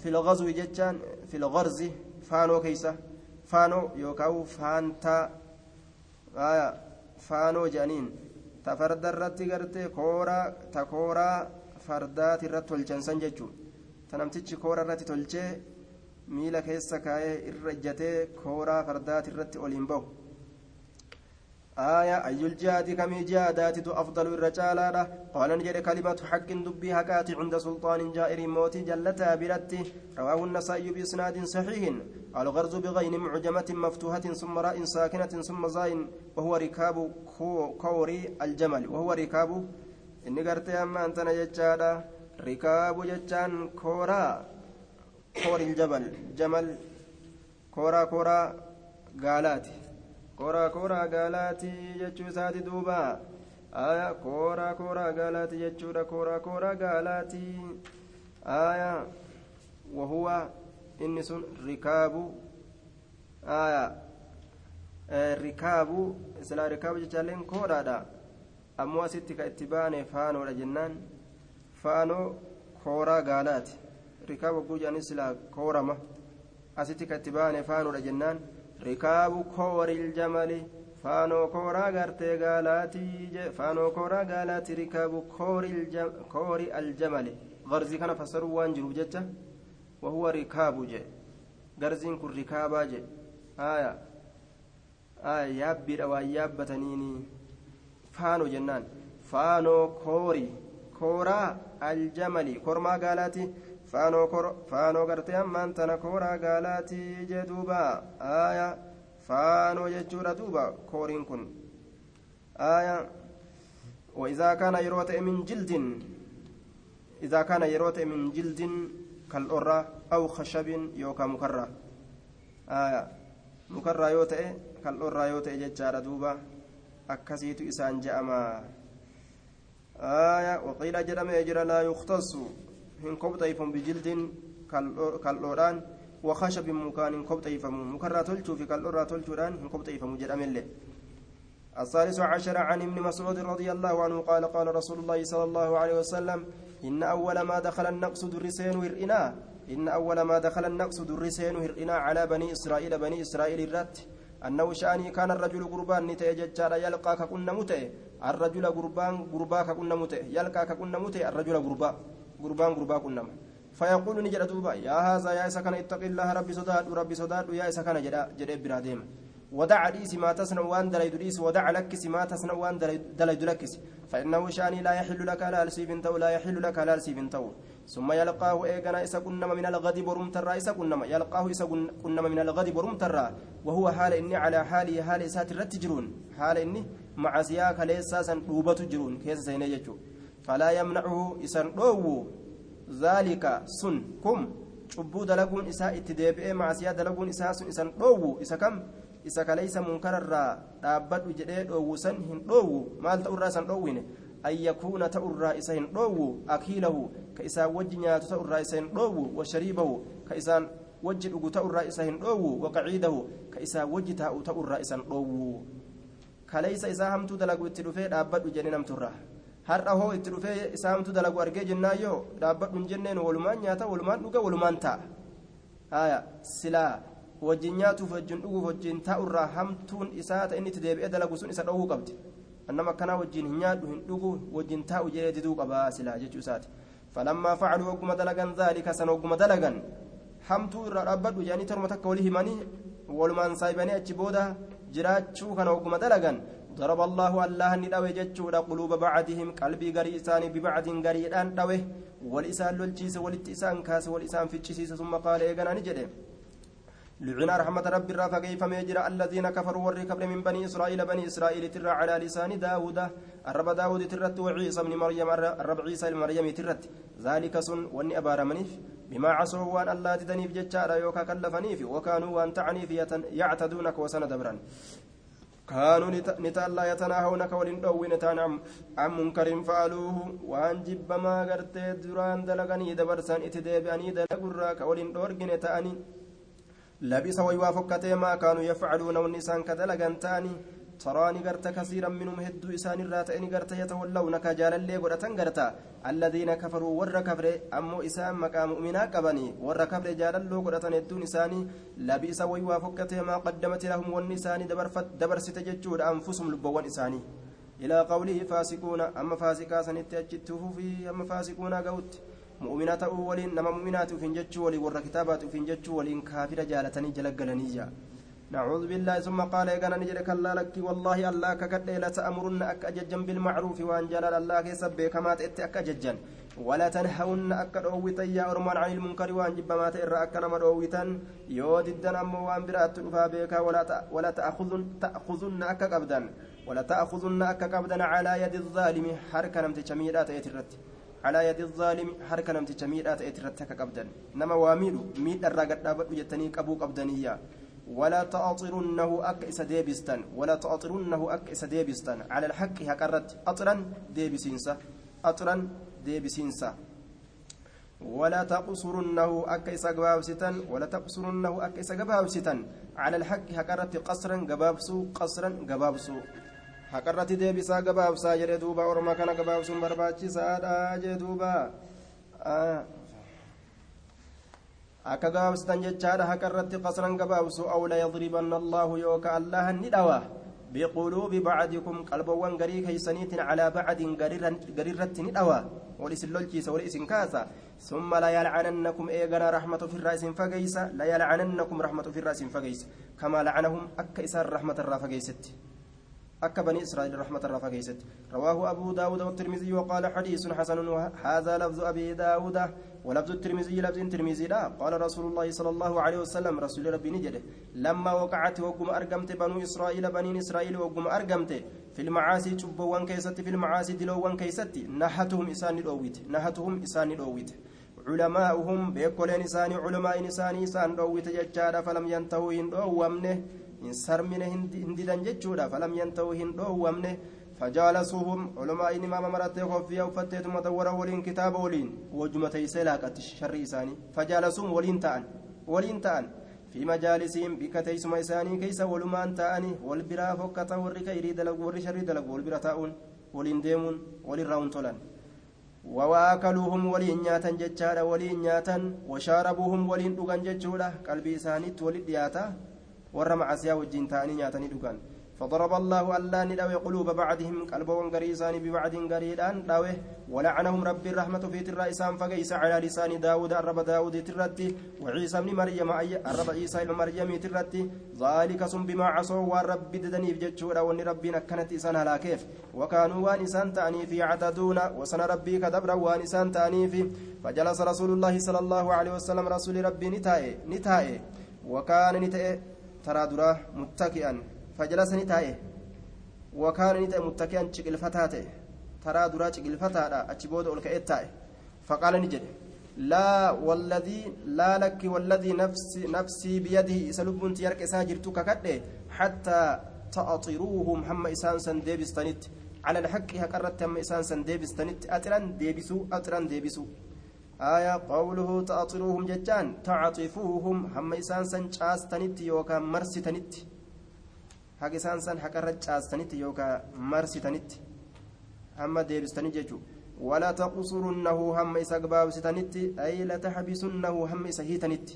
في الغزو جتان في الغرز فانو كيسة فانو يوكاو فانتا آية فانو جانين. تفرد الرت قرتي كورا تكورا فردات الرت والجنسان ججو تنمتج كورا الرت تلجي ميلا كيسة كاي الرجتي كورا فردات الرت أوليمبو. آية أي الجهاد كم جهادات أفضل الرجال قال نجد كلمة حق دبي هكات عند سلطان جائر موت جلتا برته رواه النسائي بإسناد صحيح. الغرز بغين معجمة مفتوحة ثم راء ساكنة ثم زاين وهو ركاب كوري الجمل وهو ركاب. إني قرت أما أنت نجتشادا ركاب جتشان كورا كوري الجبل جمل كورا كورا قالاتي. Koraa koraa gaalaatii jechuu isaati duuba aya kooraa kooraa gaalaati jechuudha kooraa kooraa gaalaati aya wahuwa inni sun rikaabu aya rikaabu silaa rikaabu jechaalleen koodhaadha ammoo asitti ka itti baane faanoodha jennaan faanoo kooraa gaalaati rikaabu oguu jedhanis silaa koorama asitti ka itti baane faanoodha jennaan rikaabu kooril jamali faanoo kooraa gartee gaalaati faanoo kooraa gaalaati rikaabu koori aljamali garzii kana fassaruu waan jiruuf jecha wahuwa rikaabu je. Garziin kun rikaabaa je. Aya aya yaabbiidha waan yaabbataniini. Faanoo jennaan. Faanoo koori kooraa aljamali kormaa gaalaati faanoo gartee ammaan tana kooraa gaalaati jee duuba. Aya faanoo jechuudha duuba kooriin kun. Aya وإذا كان يروت من جلد إذا كان يروت من جلد كالأرة أو خشب يوكا مكرة آية مكرة يوتئ كالأرة يوتئ ججارة دوبا أكسيت إسان جأما آية وقيل جرم يجرى لا يختص هن كبطيف بجلد كالأوران وخشب مكان كبطيفم مكرة تلتو في كالأرة تلتوران هن كبطيفم جرم اللي الثالث عشر عن ابن مسعود رضي الله عنه قال قال رسول الله صلى الله عليه وسلم إن أول ما دخل النقص درسين هرئنا إن أول ما دخل النقص درسين هرئنا على بني إسرائيل بني إسرائيل الرت. أنه شأني كان الرجل قربان نتي ججار يلقاك كنا متي الرجل قربان قرباك كنا متي يلقاك كنا متي الرجل قربا. قربان قربا كنا فيقول نجد دوبا يا هذا يا سكن اتق الله ربي صداد ربي صداد يا سكن جدا جدا براديم ودع لي ما تصنع وان دليد ليس ودع لك ما تصنع وان دليد لك فإنه شأني لا يحل لك لا سيبن تو لا يحل لك لا سيبن تو ثم يلقاه إيغنا إسا كنما من الغد برم ترى إسا كنما يلقاه إسا كنما من الغد برم ترى وهو حال إني على حالي حال إسات الرتجرون حال إني مع سياك ليساسا دوبة جرون كيس سينيجو فلا يمنعه إسان روو ذلك سن كم cubbuu dalaguun isaa itti deebi'ee maasiyaa dalaguun isaa sun isan dhoowwu isa kam isa kaleeysa munkararraa dhaabbadhu jedhee dhoowwu san hin dhoowwu maal ta'urraa isan dhoowwine an yakuuna ta'urraa isa hin dhoowwu akiilahu ka isaan wajji nyaatu ta'urraa isa hin dhoowwu washariibahu ka isaan wajji dhugu ta'urraa isa hin dhoowwu waqaciidahu ka isaan wajji taa'u ta'urraa isan dhoowwu kaleeysa isaa hamtuu dalagu itti dhufee dhaabbadhu jedhe namturraa har'a hoo itti dhufee isaa hamtuu dalagu argee jennaayyoo dhaabbadhu hin jenneen walumaan nyaata walumaan dhuga walumaan ta'a silaa wajjin nyaatuuf wajjin dhuguuf wajjin taa'urraa hamtuun isaa ta'e inni itti deebi'ee dalagu sun isa dhowwuu qabdi annama akkanaa wajjin hin nyaadhu hin dhugu wajjin taa'u jedhee diduu qabaa silaa jechuu isaati falammaa facaluu ogguma dalagan zaalika san ogguma dalagan hamtuu irraa dhaabbadhu jedhanii torma takka walii himanii walumaan saayibanii achi booda jiraachuu kana ogguma dalagan ضرب الله الله ندوي جتشودا قلوب بعضهم قلبي غري إساني ببعض غري الآن دوي. والإسان للجيس والإتسان كاس والإسان في الجيس ثم قال إيغانا نجده لعن رحمة رب الرافع كيف يجرى الذين كفروا والركب من بني إسرائيل بني إسرائيل ترى على لسان داود. الرب داود ترت وعيسى بن مريم الرب عيسى بن مريم ترت. ذلك سن واني أبار منيف. بما عصوا وأن الله تدنيف جتشارا يوكا كلفنيف وكانوا وأن تعنيف يعتدونك وسن دبرا كانوا نتالا يتناهونك ولن دوين تان عن منكر فعلوه. وان جب ما غرتي دران دلغني دبرسان اتديباني دلغراك ولن دورغن تأني. لبس ويوافقته ما كانوا يفعلون والنسان كدلغن تأني. تراني غرت كثيرا منهم هدو إسان الراتين غرت يتولونك جالا لي غرتن غرتا الذين كفروا ور كفر أمو إسان مقام مؤمنا قبني ور كفر جالا لو غرتن هدو إساني لبس ويوافقته ما قدمت لهم والنسان دبر دبر ستججود أنفسهم لبوان إساني إلى قوله فاسقون أما فاسقا سنتأجته في أما فاسقون قوت مؤمنة ufin jechuu waliin warra kitaabaati ufin jechuu waliin kaafira jaalatanii jala galanii jaa نعوذ بالله ثم قال يا نجد كلا لك؟ والله الله ككد لا تأمرن أك أججا بالمعروف وأن جلال الله كسب كما تأتي أك أججا ولا تنهون أك أويتا يا أرمان عن المنكر وأن جب ما تئر أك نما أويتا يود الدنم وأن برأت بك ولا ولا تأخذن تأخذن أك قبدا ولا تأخذن أك قبدا على يد الظالم حركة نمت شميرات يترت على يد الظالم حركة نمت شميرات يترت كقبدا نما واميلو ميد الرقد دابت يتني قبو قبدنيا ولا تأطرنه أك إسا ولا تأطرنه أك إسا على الحق هكرت أطرا ديبسينسا أطرا ديبسينسا. ولا تقصرنه أك إسا قبابستان ولا تقصرنه أك إسا على الحق هكرت قصرا قبابسو قصرا قبابسو. haqarratti deebisaa gabaabsaa jedhe duuba orma kana gabaabsuun barbaachisaadha jee duuba akka gabaabsitan jechaadha haqarratti qasran gabaabsu aw layadribanna allaahu yooka allaha ni dhawa biquluubi bacdikum qalbowwan garii keeysaniitin calaa bacdin garirratti ni dhawa wal isin lolchiisa wal isin kaasa summa layalcanannakum eegana raxmatu firraa isin fageysa layalcanannakum raxmatu firraa isin fageysa kamaa lacanahum akka isaan raxmatarraa fageysetti أكا بني إسرائيل رحمة الله فقيست رواه أبو داود والترمذي وقال حديث حسن هذا لفظ أبي داود ولفظ الترمذي لفظ الترمذي لا. قال رسول الله صلى الله عليه وسلم رسول ربي نجده لما وقعت وقم أرقمت بنو إسرائيل بني إسرائيل وقم أرقمت في المعاصي شبوان كيست في المعاصي دلوان كيست نحتهم إسان الأويت نحتهم إسان الأويت علماؤهم بيكولين إساني علماء إساني إسان الأويت ججارة فلم ينتهوا إن أوامنه sarmine hin didan jechuudha falam yanta'u hin dhoowwamne فجالسوهم علماء إمام مرتي خفيا وفتيت مدورا ولين كتاب ولين وجمة يسلاك الشر إساني فجالسوهم ولين تأن. ولين تأن. في مجالسهم بكتيس ميساني كيس ولمان تأني. والبرا فكتا ورك يريد لك ور شر دلك والبرا تأون. ولين ديمون. ولين راون تولان وواكلوهم ولين نياتا جتشارا ولين نياتا وشاربوهم ولين دوغان جتشولا قلبي إساني تولد warra macasiyaa wajjiin ta'anii nyaatanii dhugan فضرب الله ألا ندوي قلوب بعضهم قلبهم غريسان ببعض غريدان. داوي ولعنهم رب الرحمة في ترى إسام فقيس على لسان داود الرب داود ترتي. وعيسى بن مريم أي الرب عيسى بن مريم ترتي. ذلك سم بما عصوا والرب ددني بجتشورا وان ربنا كانت إسان هلا كيف. وكانوا وان إسان تاني في عتدون. وسن ربي كدبر وان إسان تاني في. فجلس رسول الله صلى الله عليه وسلم رسول ربي نتاي نتاي وكان نتاي ترى درا متكئا. فجلس نتايه وكان نتايه متكئا شقلفتا ترى درا شقلفتا أتشبود أولكئتا فقال نجد لا والذي لا لك والذي نفسي نفسي بيده سلب تيارك ساجرتك كده حتى تأطروهم هم إسان سن ديبستنت على الحق هكرت هم إسان سن ديبستنت أتران ديبسو أتران ديبسو آية قوله تأطروهم ججان تعطفوهم هم إسان سن شاستنت يوكا مرستنت حق إسان سن حق رج شاستنت يوكا مرستنت هم ديبستنت ججو ولا تقصرنه هم إسا قبابستنت أي لا تحبسنه هم إسا هيتنت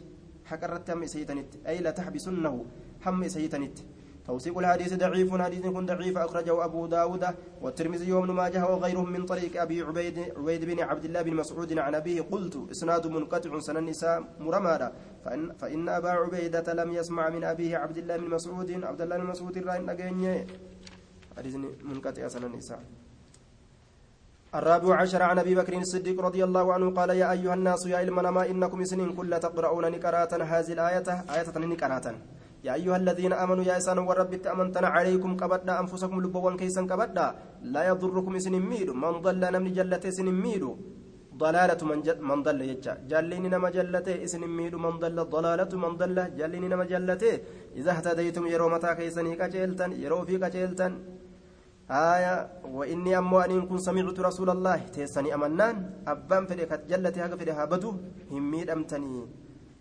حق رت هم إسا هيتنت أي لا تحبسنه هم إسا هيتنت توثيق الحديث ضعيف حديث كن ضعيف أخرجه أبو داود والترمذي وابن ماجه وغيرهم من طريق أبي عبيد عبيد بن عبد الله بن مسعود عن أبيه قلت إسناد منقطع سنن النساء مرمادا فإن, فإن أبا عبيدة لم يسمع من أبيه عبد الله بن مسعود عبد الله بن مسعود رأي حديث منقطع سنن النساء. الرابع عشر عن أبي بكر الصديق رضي الله عنه قال يا أيها الناس يا علمنا إنكم سنين كل تقرؤون نكراتا هذه الآية آية نكراتا يا أيها الذين آمنوا يا إسان ورب أمنتنا عليكم كبدا أنفسكم لبوان كيسا كبدا لا يضركم سن ميد. من ضل نمن جلت سن ميد. ضلالة من, جل من ضل يجا. جلين نما جلته إسن ميد. من ضل ضلالة من ضل. جلين نما جلته إذا اهتديتم يرو متى كيسني كجلتن يرو في كجلتن آية. وإني أمو أن كن سمعت رسول الله. تيسني أمنان. أبان هاga fedhe haa badu hin miidhamtanii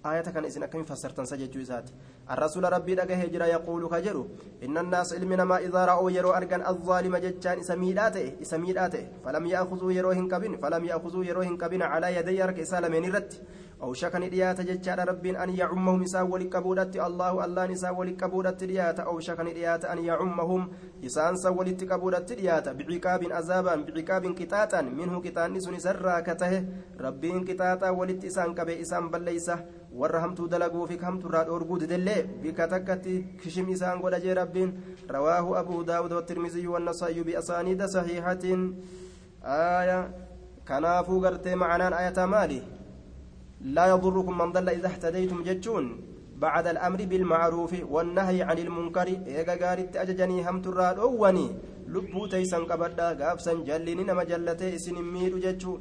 آية كان إذن أكمل فسرتن سجد جوزات الرسول ربي لقى هجرة يقول كجرو إن الناس علمنا ما إذا رأوا يرو أرجان الظالم ججان إسميلاته إسميلاته فلم يأخذوا يروهن كبن فلم يأخذوا يروهن كبن على يدي أرك إسالمين رت. أو شكن إديات ججان رب أن يعمهم إساء ولكبودت الله الله نساء ولكبودت ديات أو شكن إديات أن يعمهم إسان سولت كبودت ديات بعقاب عذابا بعقاب كتاتا منه كتان نسون سرا كته ربين كتاتا ولت إسان كبه إسان بليسه warra hamtuu dalaguu fi hamtuurraa dhoorguu didellee bika takkatti kishim isaan godha jee rabbiin rawaahu abuu daawud watirmiziyyu wannasaayu biasaaniida saxiihatiin aaya kanaafuu gartee macanaan ayataa maali laa yadurrukum man dalla ida ihtadaytum jechuun بعد الأمر بالمعروف والنهي عن المنكر إيجا غارت أججني هم ترى أواني لبو تيسن قبدا غافسا جليني نما جلتي إسن ميدو جتشو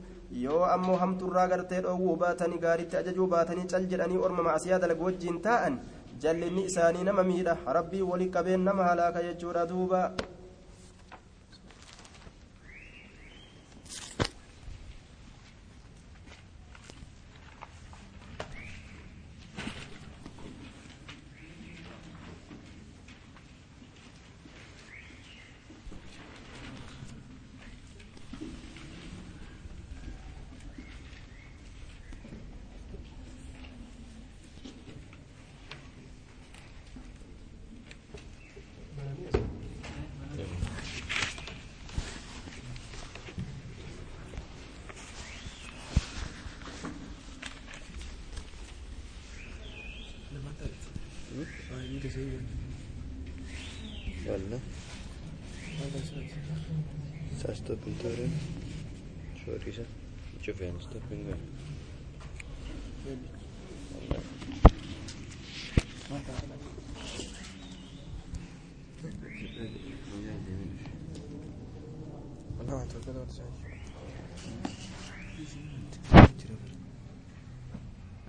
yoo ammoo hamturraa gartee dhoowwuu baatanii gaaritti ajajuu baatanii cal jedhanii orma macsiyaa dalagu wajjiin taa'an jallinni isaanii nama miidha rabbii wali qabeen nama halaaka jechuudha duuba sta pintare? Sorrisa? Ce vem sta pintare? No, to da dort sein.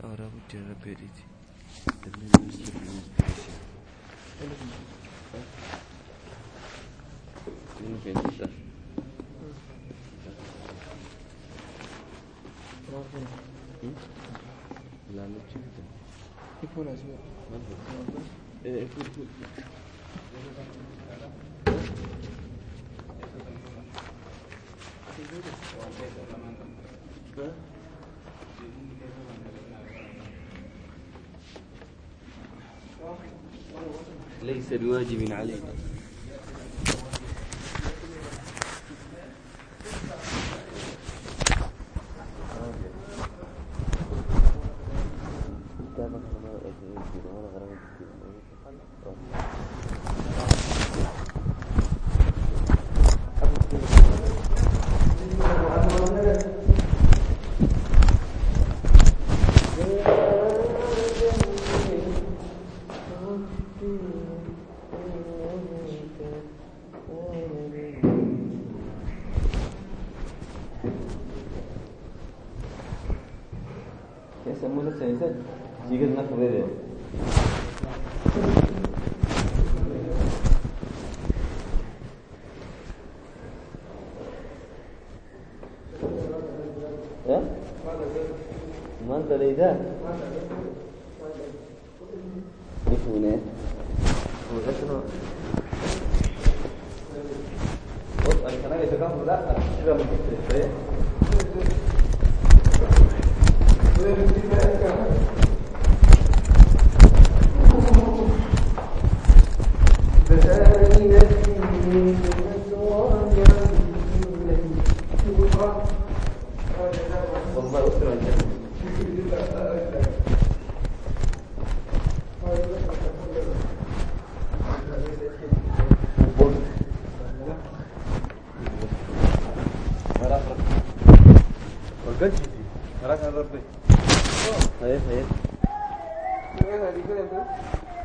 Ahora ليس بواجب علينا.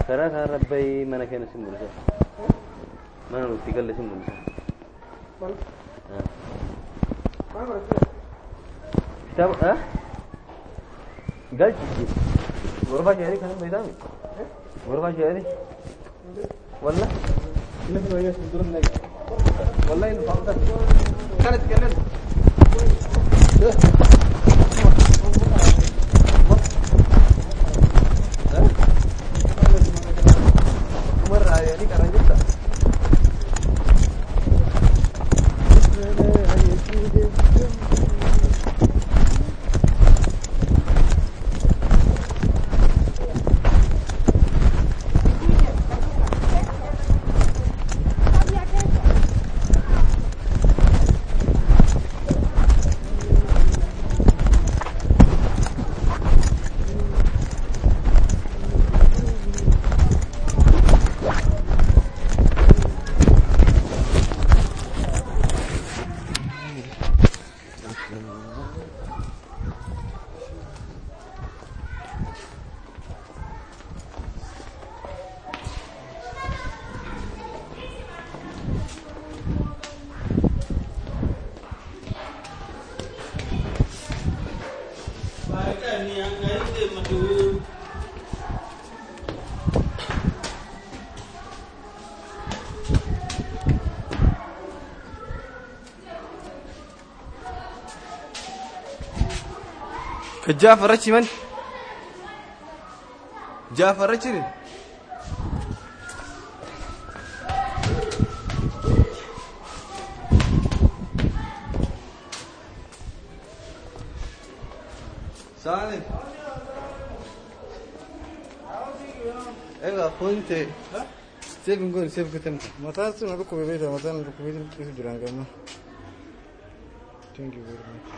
Karaa kaan rabbai mana keenya sin mul'isa mana nuti galle sin mul'isa kitaaba ah galchiti gorbaa sheerii kanan beeytaami gorbaa sheerii walla والله انه فهمت كانت تكلم jaafara jiman. Jaafara jirin. Saalim ega kunte sevingon sevkatamta mataasu naga kubebeita mataa naga kubebeita kisu jirangama thank you very much.